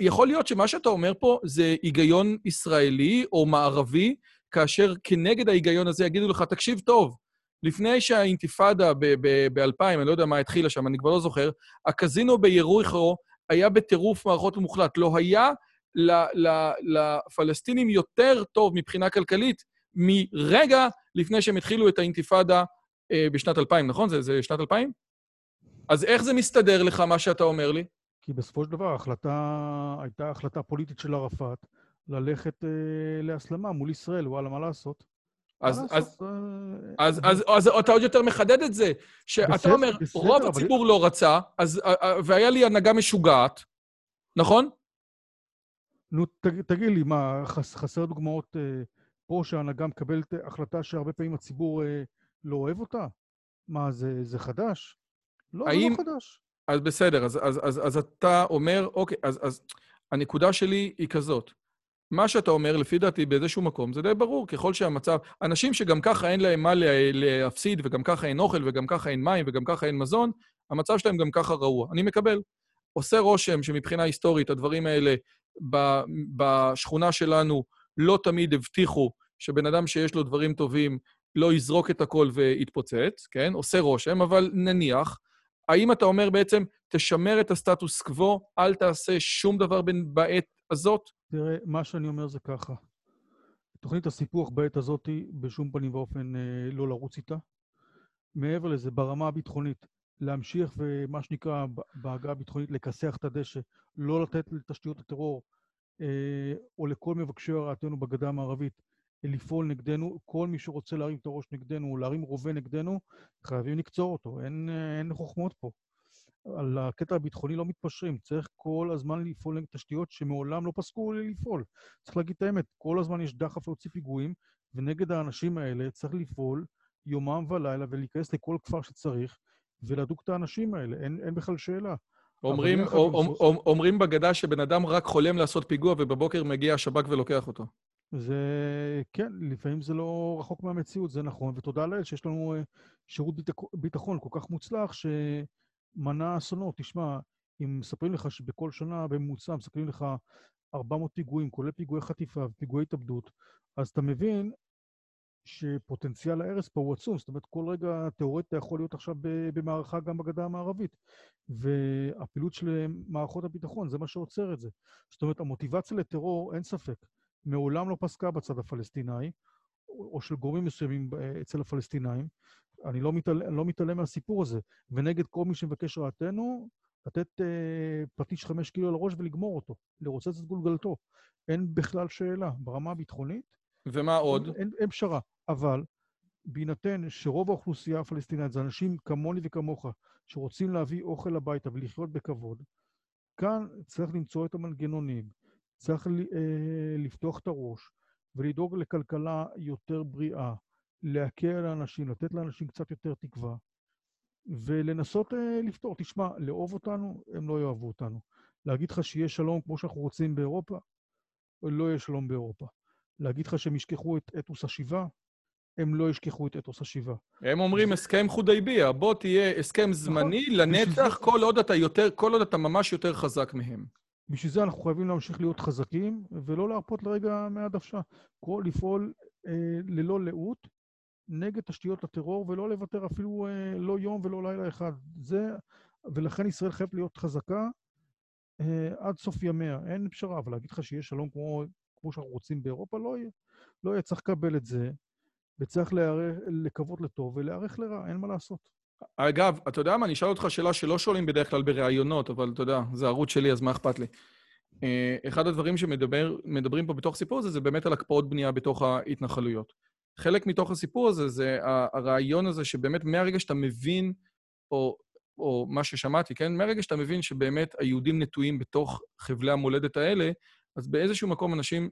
יכול להיות שמה שאתה אומר פה זה היגיון ישראלי או מערבי, כאשר כנגד ההיגיון הזה יגידו לך, תקשיב טוב, לפני שהאינתיפאדה ב-2000, אני לא יודע מה התחילה שם, אני כבר לא זוכר, הקזינו בירויכו היה בטירוף מערכות מוחלט. לא היה לפלסטינים יותר טוב מבחינה כלכלית מרגע לפני שהם התחילו את האינתיפאדה אה, בשנת 2000, נכון? זה, זה שנת 2000? אז איך זה מסתדר לך, מה שאתה אומר לי? כי בסופו של דבר ההחלטה הייתה החלטה פוליטית של ערפאת ללכת אה, להסלמה מול ישראל, וואלה, מה לעשות? אז, אז, אה, אז, אז, אז אתה עוד יותר מחדד את זה, שאתה אומר, רוב הציבור לא רצה, אז, והיה לי הנהגה משוגעת, נכון? נו, תגיד לי, מה, חסר דוגמאות פה שההנהגה מקבלת החלטה שהרבה פעמים הציבור לא אוהב אותה? מה, זה, זה חדש? לא, האם... זה לא חדש. אז בסדר, אז, אז, אז, אז אתה אומר, אוקיי, אז, אז הנקודה שלי היא כזאת. מה שאתה אומר, לפי דעתי, באיזשהו מקום, זה די ברור, ככל שהמצב... אנשים שגם ככה אין להם מה להפסיד, וגם ככה אין אוכל, וגם ככה אין מים, וגם ככה אין מזון, המצב שלהם גם ככה רעוע. אני מקבל. עושה רושם שמבחינה היסטורית הדברים האלה בשכונה שלנו לא תמיד הבטיחו שבן אדם שיש לו דברים טובים לא יזרוק את הכל ויתפוצץ, כן? עושה רושם, אבל נניח, האם אתה אומר בעצם, תשמר את הסטטוס קוו, אל תעשה שום דבר בעת הזאת? תראה, מה שאני אומר זה ככה. תוכנית הסיפוח בעת הזאת, בשום פנים ואופן אה, לא לרוץ איתה. מעבר לזה, ברמה הביטחונית, להמשיך ומה שנקרא בהגה הביטחונית, לכסח את הדשא, לא לתת לתשתיות הטרור אה, או לכל מבקשי הרעתנו בגדה המערבית לפעול נגדנו. כל מי שרוצה להרים את הראש נגדנו להרים רובה נגדנו, חייבים לקצור אותו, אין, אין חוכמות פה. על הקטע הביטחוני לא מתפשרים, צריך כל הזמן לפעול נגד תשתיות שמעולם לא פסקו לפעול. צריך להגיד את האמת, כל הזמן יש דחף להוציא פיגועים, ונגד האנשים האלה צריך לפעול יומם ולילה ולהיכנס לכל כפר שצריך, ולדוק את האנשים האלה, אין, אין בכלל שאלה. אומרים, אומרים בגדה שבן אדם רק חולם לעשות פיגוע ובבוקר מגיע השב"כ ולוקח אותו. זה, כן, לפעמים זה לא רחוק מהמציאות, זה נכון, ותודה לאל שיש לנו אה, שירות ביטחון כל כך מוצלח שמנע אסונות. תשמע, אם מספרים לך שבכל שנה בממוצע מסתכלים לך 400 פיגועים, כולל פיגועי חטיפה ופיגועי התאבדות, אז אתה מבין שפוטנציאל ההרס פה הוא עצום, זאת אומרת, כל רגע תיאורטית יכול להיות עכשיו במערכה גם בגדה המערבית. והפעילות של מערכות הביטחון, זה מה שעוצר את זה. זאת אומרת, המוטיבציה לטרור, אין ספק, מעולם לא פסקה בצד הפלסטיני, או של גורמים מסוימים אצל הפלסטינאים. אני לא מתעלם, לא מתעלם מהסיפור הזה. ונגד כל מי שמבקש רעתנו, לתת אה, פטיש חמש קילו על הראש ולגמור אותו, לרוצץ את גולגלתו. אין בכלל שאלה. ברמה הביטחונית... ומה עוד? אין, אין, פשרה. אבל בהינתן שרוב האוכלוסייה הפלסטינית זה אנשים כמוני וכמוך, שרוצים להביא אוכל הביתה ולחיות בכבוד, כאן צריך למצוא את המנגנונים, צריך אה, לפתוח את הראש ולדאוג לכלכלה יותר בריאה, להקל על האנשים, לתת לאנשים קצת יותר תקווה, ולנסות אה, לפתור. תשמע, לאהוב אותנו, הם לא יאהבו אותנו. להגיד לך שיהיה שלום כמו שאנחנו רוצים באירופה, לא יהיה שלום באירופה. להגיד לך שהם ישכחו את אתוס השיבה, הם לא ישכחו את אתוס השיבה. הם אומרים הסכם חודייביה, בוא תהיה הסכם זמני נכון. לנצח כל עוד אתה יותר, כל עוד אתה ממש יותר חזק מהם. בשביל זה אנחנו חייבים להמשיך להיות חזקים, ולא להרפות לרגע מהדוושה. לפעול אה, ללא לאות נגד תשתיות הטרור, ולא לוותר אפילו אה, לא יום ולא לילה אחד. זה, ולכן ישראל חייבת להיות חזקה אה, עד סוף ימיה. אין פשרה, אבל להגיד לך שיהיה שלום כמו, כמו שאנחנו רוצים באירופה, לא יהיה. לא יהיה, צריך לקבל את זה. וצריך לקוות לטוב ולהיערך לרע, אין מה לעשות. אגב, אתה יודע מה? אני אשאל אותך שאלה שלא שואלים בדרך כלל בראיונות, אבל אתה יודע, זה ערוץ שלי, אז מה אכפת לי? אה, אחד הדברים שמדברים פה בתוך הסיפור הזה, זה באמת על הקפאות בנייה בתוך ההתנחלויות. חלק מתוך הסיפור הזה זה הרעיון הזה שבאמת מהרגע שאתה מבין, או או מה ששמעתי, כן? מהרגע שאתה מבין שבאמת היהודים נטועים בתוך חבלי המולדת האלה, אז באיזשהו מקום אנשים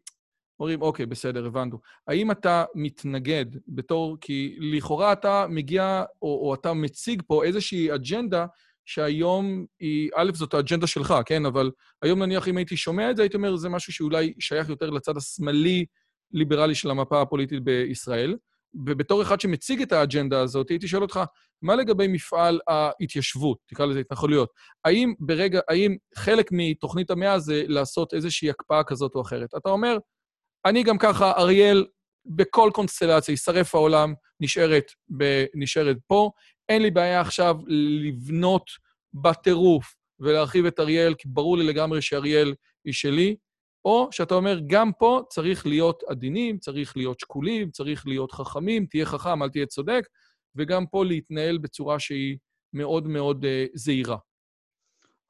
אומרים, אוקיי, בסדר, הבנו. האם אתה מתנגד בתור, כי לכאורה אתה מגיע, או, או אתה מציג פה איזושהי אג'נדה שהיום היא, א', זאת האג'נדה שלך, כן? אבל היום נניח אם הייתי שומע את זה, הייתי אומר, זה משהו שאולי שייך יותר לצד השמאלי-ליברלי של המפה הפוליטית בישראל. ובתור אחד שמציג את האג'נדה הזאת, הייתי שואל אותך, מה לגבי מפעל ההתיישבות, תקרא לזה התנחלויות? האם ברגע, האם חלק מתוכנית המאה זה לעשות איזושהי הקפאה כזאת או אחרת? אתה אומר, אני גם ככה, אריאל, בכל קונסטלציה, יישרף העולם, נשארת, ב, נשארת פה. אין לי בעיה עכשיו לבנות בטירוף ולהרחיב את אריאל, כי ברור לי לגמרי שאריאל היא שלי. או שאתה אומר, גם פה צריך להיות עדינים, צריך להיות שקולים, צריך להיות חכמים, תהיה חכם, אל תהיה צודק, וגם פה להתנהל בצורה שהיא מאוד מאוד uh, זהירה.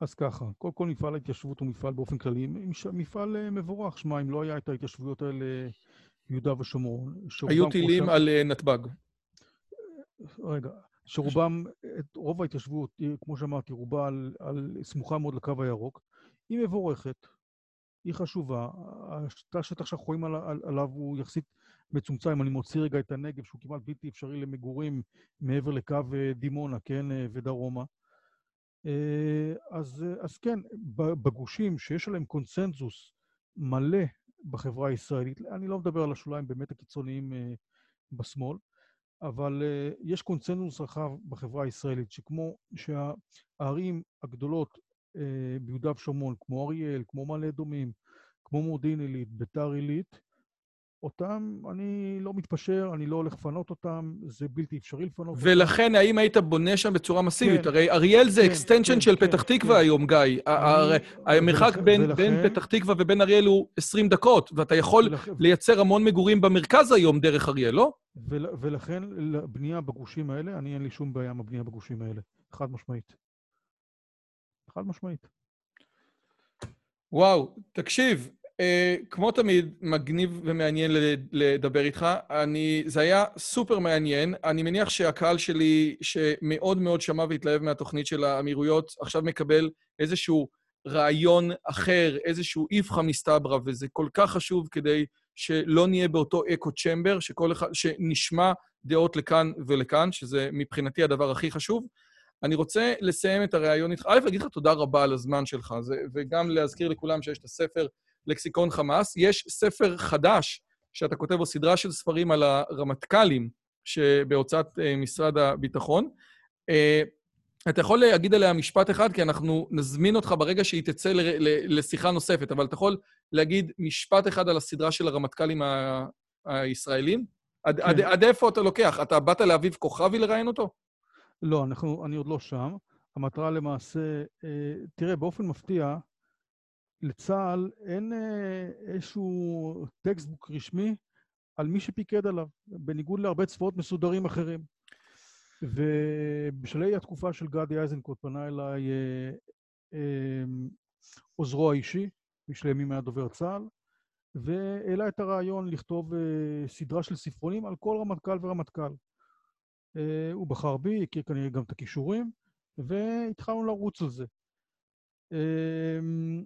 אז ככה, קודם כל מפעל ההתיישבות הוא מפעל באופן כללי, מפעל uh, מבורך. שמע, אם לא היה את ההתיישבויות האלה ביהודה ושומרון... היו טילים שם... על uh, נתב"ג. רגע, שרובם, את רוב ההתיישבות, כמו שאמרתי, רובה על, על סמוכה מאוד לקו הירוק, היא מבורכת. היא חשובה. השטח שאנחנו רואים עליו הוא יחסית מצומצם. אם אני מוציא רגע את הנגב, שהוא כמעט בלתי אפשרי למגורים מעבר לקו אה, דימונה, כן, אה, ודרומה. אה, אז, אז כן, בגושים שיש עליהם קונצנזוס מלא בחברה הישראלית, אני לא מדבר על השוליים באמת הקיצוניים בשמאל, אבל יש קונצנזוס רחב בחברה הישראלית, שכמו שהערים הגדולות ביהודה ושומרון, כמו אריאל, כמו מעלה אדומים, כמו מודיעין עילית, ביתר עילית, אותם אני לא מתפשר, אני לא הולך לפנות אותם, זה בלתי אפשרי לפנות אותם. ולכן, האם היית בונה שם בצורה מסיבית? כן, הרי אריאל זה extension כן, כן, של כן, פתח תקווה כן. היום, גיא. אני, המרחק ולכ... בין, ולכן... בין פתח תקווה ובין אריאל הוא 20 דקות, ואתה יכול ולכ... לייצר המון מגורים במרכז היום דרך אריאל, לא? ול, ולכן, בנייה בגושים האלה, אני אין לי שום בעיה עם הבנייה בגושים האלה, חד משמעית. חד משמעית. וואו, תקשיב, אה, כמו תמיד, מגניב ומעניין לדבר איתך. אני, זה היה סופר מעניין. אני מניח שהקהל שלי, שמאוד מאוד שמע והתלהב מהתוכנית של האמירויות, עכשיו מקבל איזשהו רעיון אחר, איזשהו איפכא מסתברא, וזה כל כך חשוב כדי שלא נהיה באותו אקו צ'מבר, שכל אחד, שנשמע דעות לכאן ולכאן, שזה מבחינתי הדבר הכי חשוב. אני רוצה לסיים את הריאיון איתך. א', להגיד לך תודה רבה על הזמן שלך, זה, וגם להזכיר לכולם שיש את הספר לקסיקון חמאס. יש ספר חדש שאתה כותב בו סדרה של ספרים על הרמטכ"לים שבהוצאת uh, משרד הביטחון. Uh, אתה יכול להגיד עליה משפט אחד, כי אנחנו נזמין אותך ברגע שהיא תצא ל- ל- לשיחה נוספת, אבל אתה יכול להגיד משפט אחד על הסדרה של הרמטכ"לים ה- הישראלים? עד, כן. עד, עד איפה אתה לוקח? אתה באת לאביב כוכבי לראיין אותו? לא, אנחנו, אני עוד לא שם. המטרה למעשה, אה, תראה, באופן מפתיע, לצה"ל אין אה, איזשהו textbook רשמי על מי שפיקד עליו, בניגוד להרבה צבאות מסודרים אחרים. ובשלהי התקופה של גדי איזנקוט פנה אליי אה, אה, עוזרו האישי, מי שלימים היה דובר צה"ל, והעלה את הרעיון לכתוב אה, סדרה של ספרונים על כל רמטכ"ל ורמטכ"ל. אה, הוא בחר בי, הכיר כנראה גם את הכישורים, והתחלנו לרוץ על זה. אמ,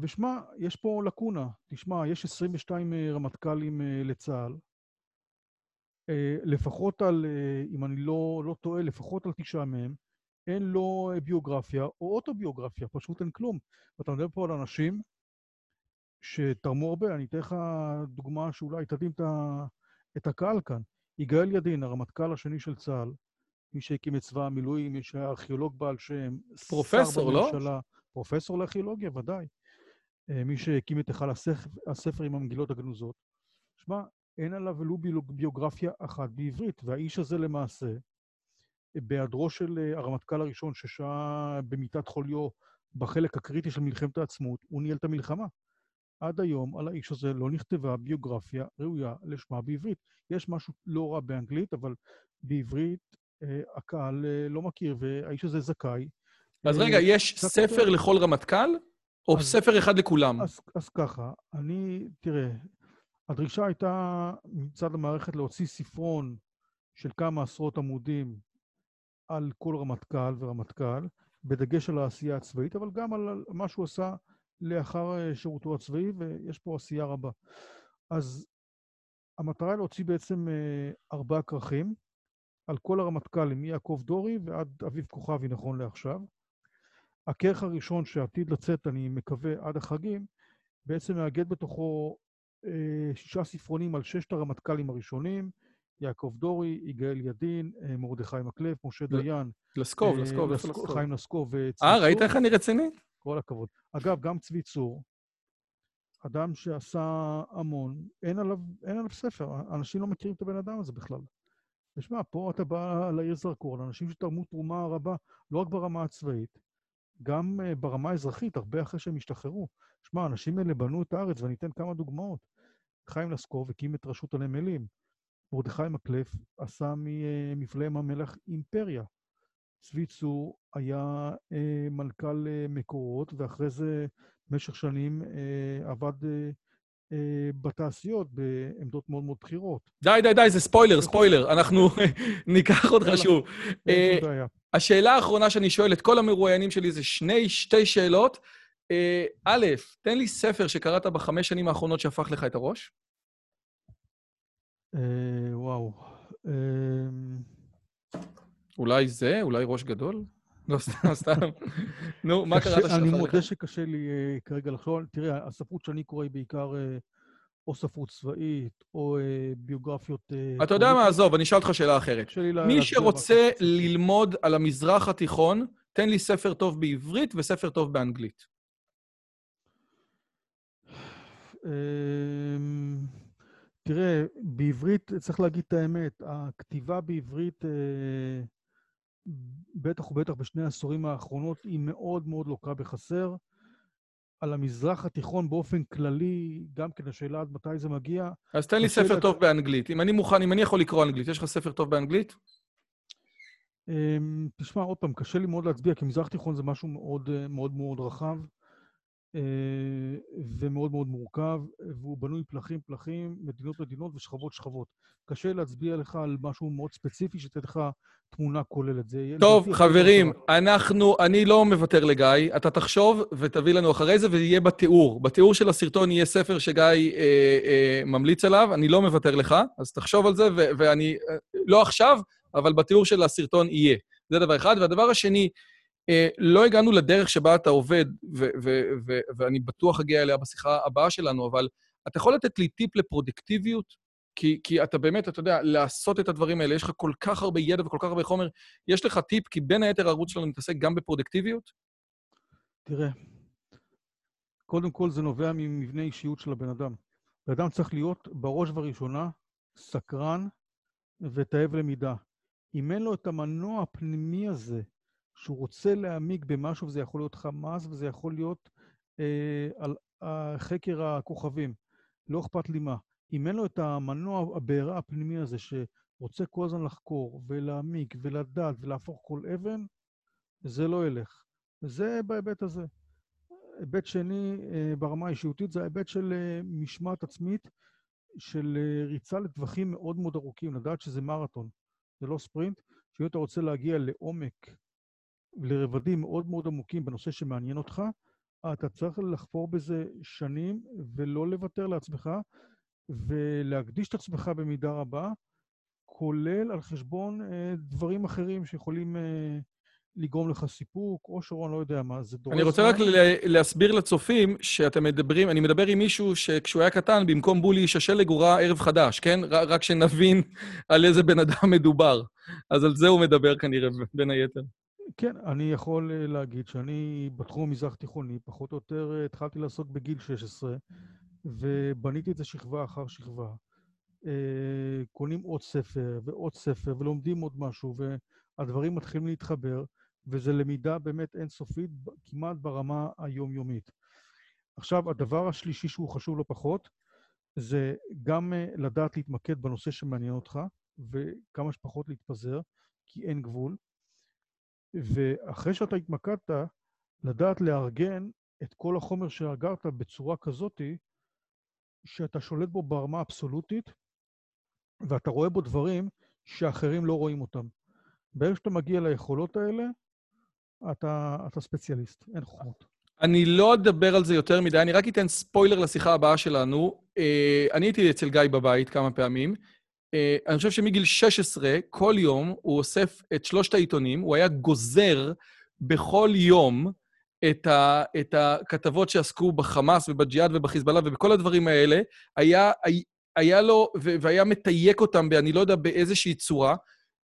ושמע, יש פה לקונה. תשמע, יש 22 אה, רמטכ"לים אה, לצה"ל. לפחות על, אם אני לא, לא טועה, לפחות על תשעה מהם, אין לו ביוגרפיה או אוטוביוגרפיה, פשוט אין כלום. ואתה מדבר פה על אנשים שתרמו הרבה, אני אתן לך דוגמה שאולי תדהים את הקהל כאן. יגאל ידין, הרמטכ"ל השני של צה"ל, מי שהקים את צבא המילואים, מי שהיה ארכיאולוג בעל שם, פרופסור, לא? פרופסור לארכיאולוגיה, ודאי. אה, מי שהקים את היכל הספר, הספר עם המגילות הגנוזות. שמע, אין עליו ולו ביוגרפיה אחת בעברית, והאיש הזה למעשה, בהיעדרו של אה, הרמטכ"ל הראשון ששהה במיטת חוליו בחלק הקריטי של מלחמת העצמאות, הוא ניהל את המלחמה. עד היום על האיש הזה לא נכתבה ביוגרפיה ראויה לשמה בעברית. יש משהו לא רע באנגלית, אבל בעברית אה, הקהל אה, לא מכיר, והאיש הזה זכאי. אז אה, רגע, יש ספר יותר... לכל רמטכ"ל, או אז, ספר אחד לכולם? אז, אז ככה, אני, תראה, הדרישה הייתה מצד המערכת להוציא ספרון של כמה עשרות עמודים על כל רמטכ"ל ורמטכ"ל, בדגש על העשייה הצבאית, אבל גם על מה שהוא עשה לאחר אה, שירותו הצבאי, ויש פה עשייה רבה. אז המטרה היא להוציא בעצם אה, ארבעה כרכים על כל הרמטכ"לים, מיעקב דורי ועד אביב כוכבי נכון לעכשיו. הכרך הראשון שעתיד לצאת, אני מקווה, עד החגים, בעצם מאגד בתוכו אה, שישה ספרונים על ששת הרמטכ"לים הראשונים, יעקב דורי, יגאל ידין, מרדכי מקלף, משה דיין. לסקוב, לסקוב, לסקוב. חיים לסקוב. אה, ראית איך אני רציני? כל הכבוד. אגב, גם צבי צור, אדם שעשה המון, אין עליו, אין עליו ספר, אנשים לא מכירים את הבן אדם הזה בכלל. ושמע, פה אתה בא לעיר זרקור, לאנשים שתרמו תרומה רבה, לא רק ברמה הצבאית, גם ברמה האזרחית, הרבה אחרי שהם השתחררו. שמע, האנשים האלה בנו את הארץ, ואני אתן כמה דוגמאות. חיים לסקוב הקים את רשות הנמלים. מרדכי מקלף עשה ממפלאי ים המלח אימפריה. צבי צור היה אה, מנכ"ל אה, מקורות, ואחרי זה במשך שנים אה, עבד אה, אה, בתעשיות בעמדות מאוד מאוד בכירות. די, די, די, זה ספוילר, ספוילר. אנחנו ניקח אותך שוב. אה, השאלה האחרונה שאני שואל את כל המרואיינים שלי זה שני, שתי שאלות. אה, א', תן לי ספר שקראת בחמש שנים האחרונות שהפך לך את הראש. וואו. אה, אולי זה? אולי ראש גדול? לא, סתם, סתם. נו, מה קרה שלך? אני מודה שקשה לי כרגע לחשוב. תראה, הספרות שאני קורא היא בעיקר או ספרות צבאית, או ביוגרפיות... אתה יודע מה, עזוב, אני אשאל אותך שאלה אחרת. מי שרוצה ללמוד על המזרח התיכון, תן לי ספר טוב בעברית וספר טוב באנגלית. אמ, תראה, בעברית, צריך להגיד את האמת, הכתיבה בעברית, אה, בטח ובטח בשני העשורים האחרונות, היא מאוד מאוד לוקה בחסר. על המזרח התיכון באופן כללי, גם כן השאלה עד מתי זה מגיע. אז תן לי ספר טוב באנגלית. אם אני מוכן, אם אני יכול לקרוא אנגלית, יש לך ספר טוב באנגלית? אמ, תשמע, עוד פעם, קשה לי מאוד להצביע, כי מזרח תיכון זה משהו מאוד אה, מאוד, מאוד רחב. אה, ומאוד מאוד מורכב, והוא בנוי פלחים פלחים, מדינות מדינות ושכבות שכבות. קשה להצביע לך על משהו מאוד ספציפי שתתן לך תמונה כוללת. זה טוב, חברים, אנחנו, אני לא מוותר לגיא, אתה תחשוב ותביא לנו אחרי זה ויהיה בתיאור. בתיאור של הסרטון יהיה ספר שגיא אה, אה, ממליץ עליו, אני לא מוותר לך, אז תחשוב על זה, ואני, אה, לא עכשיו, אבל בתיאור של הסרטון יהיה. זה דבר אחד. והדבר השני, לא הגענו לדרך שבה אתה עובד, ואני בטוח אגיע אליה בשיחה הבאה שלנו, אבל אתה יכול לתת לי טיפ לפרודקטיביות? כי, כי אתה באמת, אתה יודע, לעשות את הדברים האלה, יש לך כל כך הרבה ידע וכל כך הרבה חומר, יש לך טיפ, כי בין היתר הערוץ שלנו מתעסק גם בפרודקטיביות? תראה, קודם כל זה נובע ממבנה אישיות של הבן אדם. בן אדם צריך להיות בראש ובראשונה סקרן ותאב למידה. אם אין לו את המנוע הפנימי הזה שהוא רוצה להעמיק במשהו, וזה יכול להיות חמאס, וזה יכול להיות אה, על אה, חקר הכוכבים. לא אכפת לי מה. אם אין לו את המנוע, הבעירה הפנימי הזה, שרוצה כל הזמן לחקור ולהעמיק ולדעת ולהפוך כל אבן, זה לא ילך. זה בהיבט הזה. היבט שני, אה, ברמה האישיותית, זה ההיבט של אה, משמעת עצמית, של אה, ריצה לטווחים מאוד מאוד ארוכים, לדעת שזה מרתון, זה לא ספרינט, שאם אתה רוצה להגיע לעומק לרבדים מאוד מאוד עמוקים בנושא שמעניין אותך, אתה צריך לחפור בזה שנים ולא לוותר לעצמך ולהקדיש את עצמך במידה רבה, כולל על חשבון אה, דברים אחרים שיכולים אה, לגרום לך סיפוק, או שרון, לא יודע מה, זה דורש... אני רוצה רק להסביר לצופים שאתם מדברים, אני מדבר עם מישהו שכשהוא היה קטן, במקום בולי איש השלג הוא ראה ערב חדש, כן? רק שנבין על איזה בן אדם מדובר. אז על זה הוא מדבר כנראה, בין היתר. כן, אני יכול אה, להגיד שאני בתחום המזרח תיכוני, פחות או יותר אה, התחלתי לעסוק בגיל 16, ובניתי את זה שכבה אחר שכבה. אה, קונים עוד ספר ועוד ספר ולומדים עוד משהו, והדברים מתחילים להתחבר, וזו למידה באמת אינסופית, כמעט ברמה היומיומית. עכשיו, הדבר השלישי שהוא חשוב לא פחות, זה גם לדעת להתמקד בנושא שמעניין אותך, וכמה שפחות להתפזר, כי אין גבול. ואחרי שאתה התמקדת, לדעת לארגן את כל החומר שאגרת בצורה כזאתי, שאתה שולט בו ברמה אבסולוטית, ואתה רואה בו דברים שאחרים לא רואים אותם. ברגע שאתה מגיע ליכולות האלה, אתה, אתה ספציאליסט, אין חוכמות. אני לא אדבר על זה יותר מדי, אני רק אתן ספוילר לשיחה הבאה שלנו. אה, אני הייתי אצל גיא בבית כמה פעמים. אה, אני חושב שמגיל 16, כל יום הוא אוסף את שלושת העיתונים, הוא היה גוזר בכל יום את, ה, את הכתבות שעסקו בחמאס ובג'יהאד ובחיזבאללה ובכל הדברים האלה, היה, היה לו, והיה מתייק אותם, אני לא יודע באיזושהי צורה,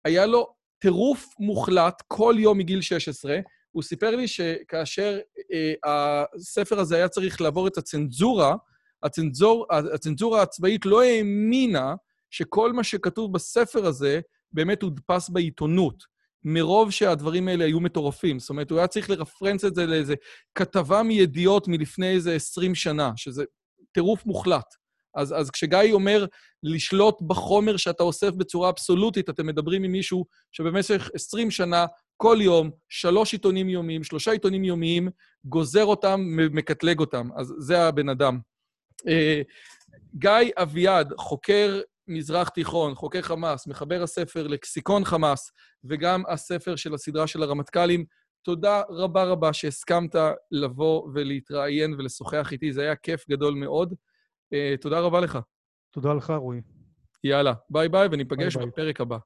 היה לו טירוף מוחלט כל יום מגיל 16. הוא סיפר לי שכאשר אה, הספר הזה היה צריך לעבור את הצנזורה, הצנזור, הצנזורה הצבאית לא האמינה שכל מה שכתוב בספר הזה באמת הודפס בעיתונות. מרוב שהדברים האלה היו מטורפים. זאת אומרת, הוא היה צריך לרפרנס את זה לאיזה כתבה מידיעות מלפני איזה 20 שנה, שזה טירוף מוחלט. אז, אז כשגיא אומר לשלוט בחומר שאתה אוסף בצורה אבסולוטית, אתם מדברים עם מישהו שבמשך 20 שנה, כל יום, שלוש עיתונים יומיים, שלושה עיתונים יומיים, גוזר אותם, מקטלג אותם. אז זה הבן אדם. אה, גיא אביעד, חוקר מזרח תיכון, חוקר חמאס, מחבר הספר לקסיקון חמאס, וגם הספר של הסדרה של הרמטכ"לים. תודה רבה רבה שהסכמת לבוא ולהתראיין ולשוחח איתי, זה היה כיף גדול מאוד. אה, תודה רבה לך. תודה לך, רועי. יאללה, ביי ביי, וניפגש ביי בפרק ביי. הבא.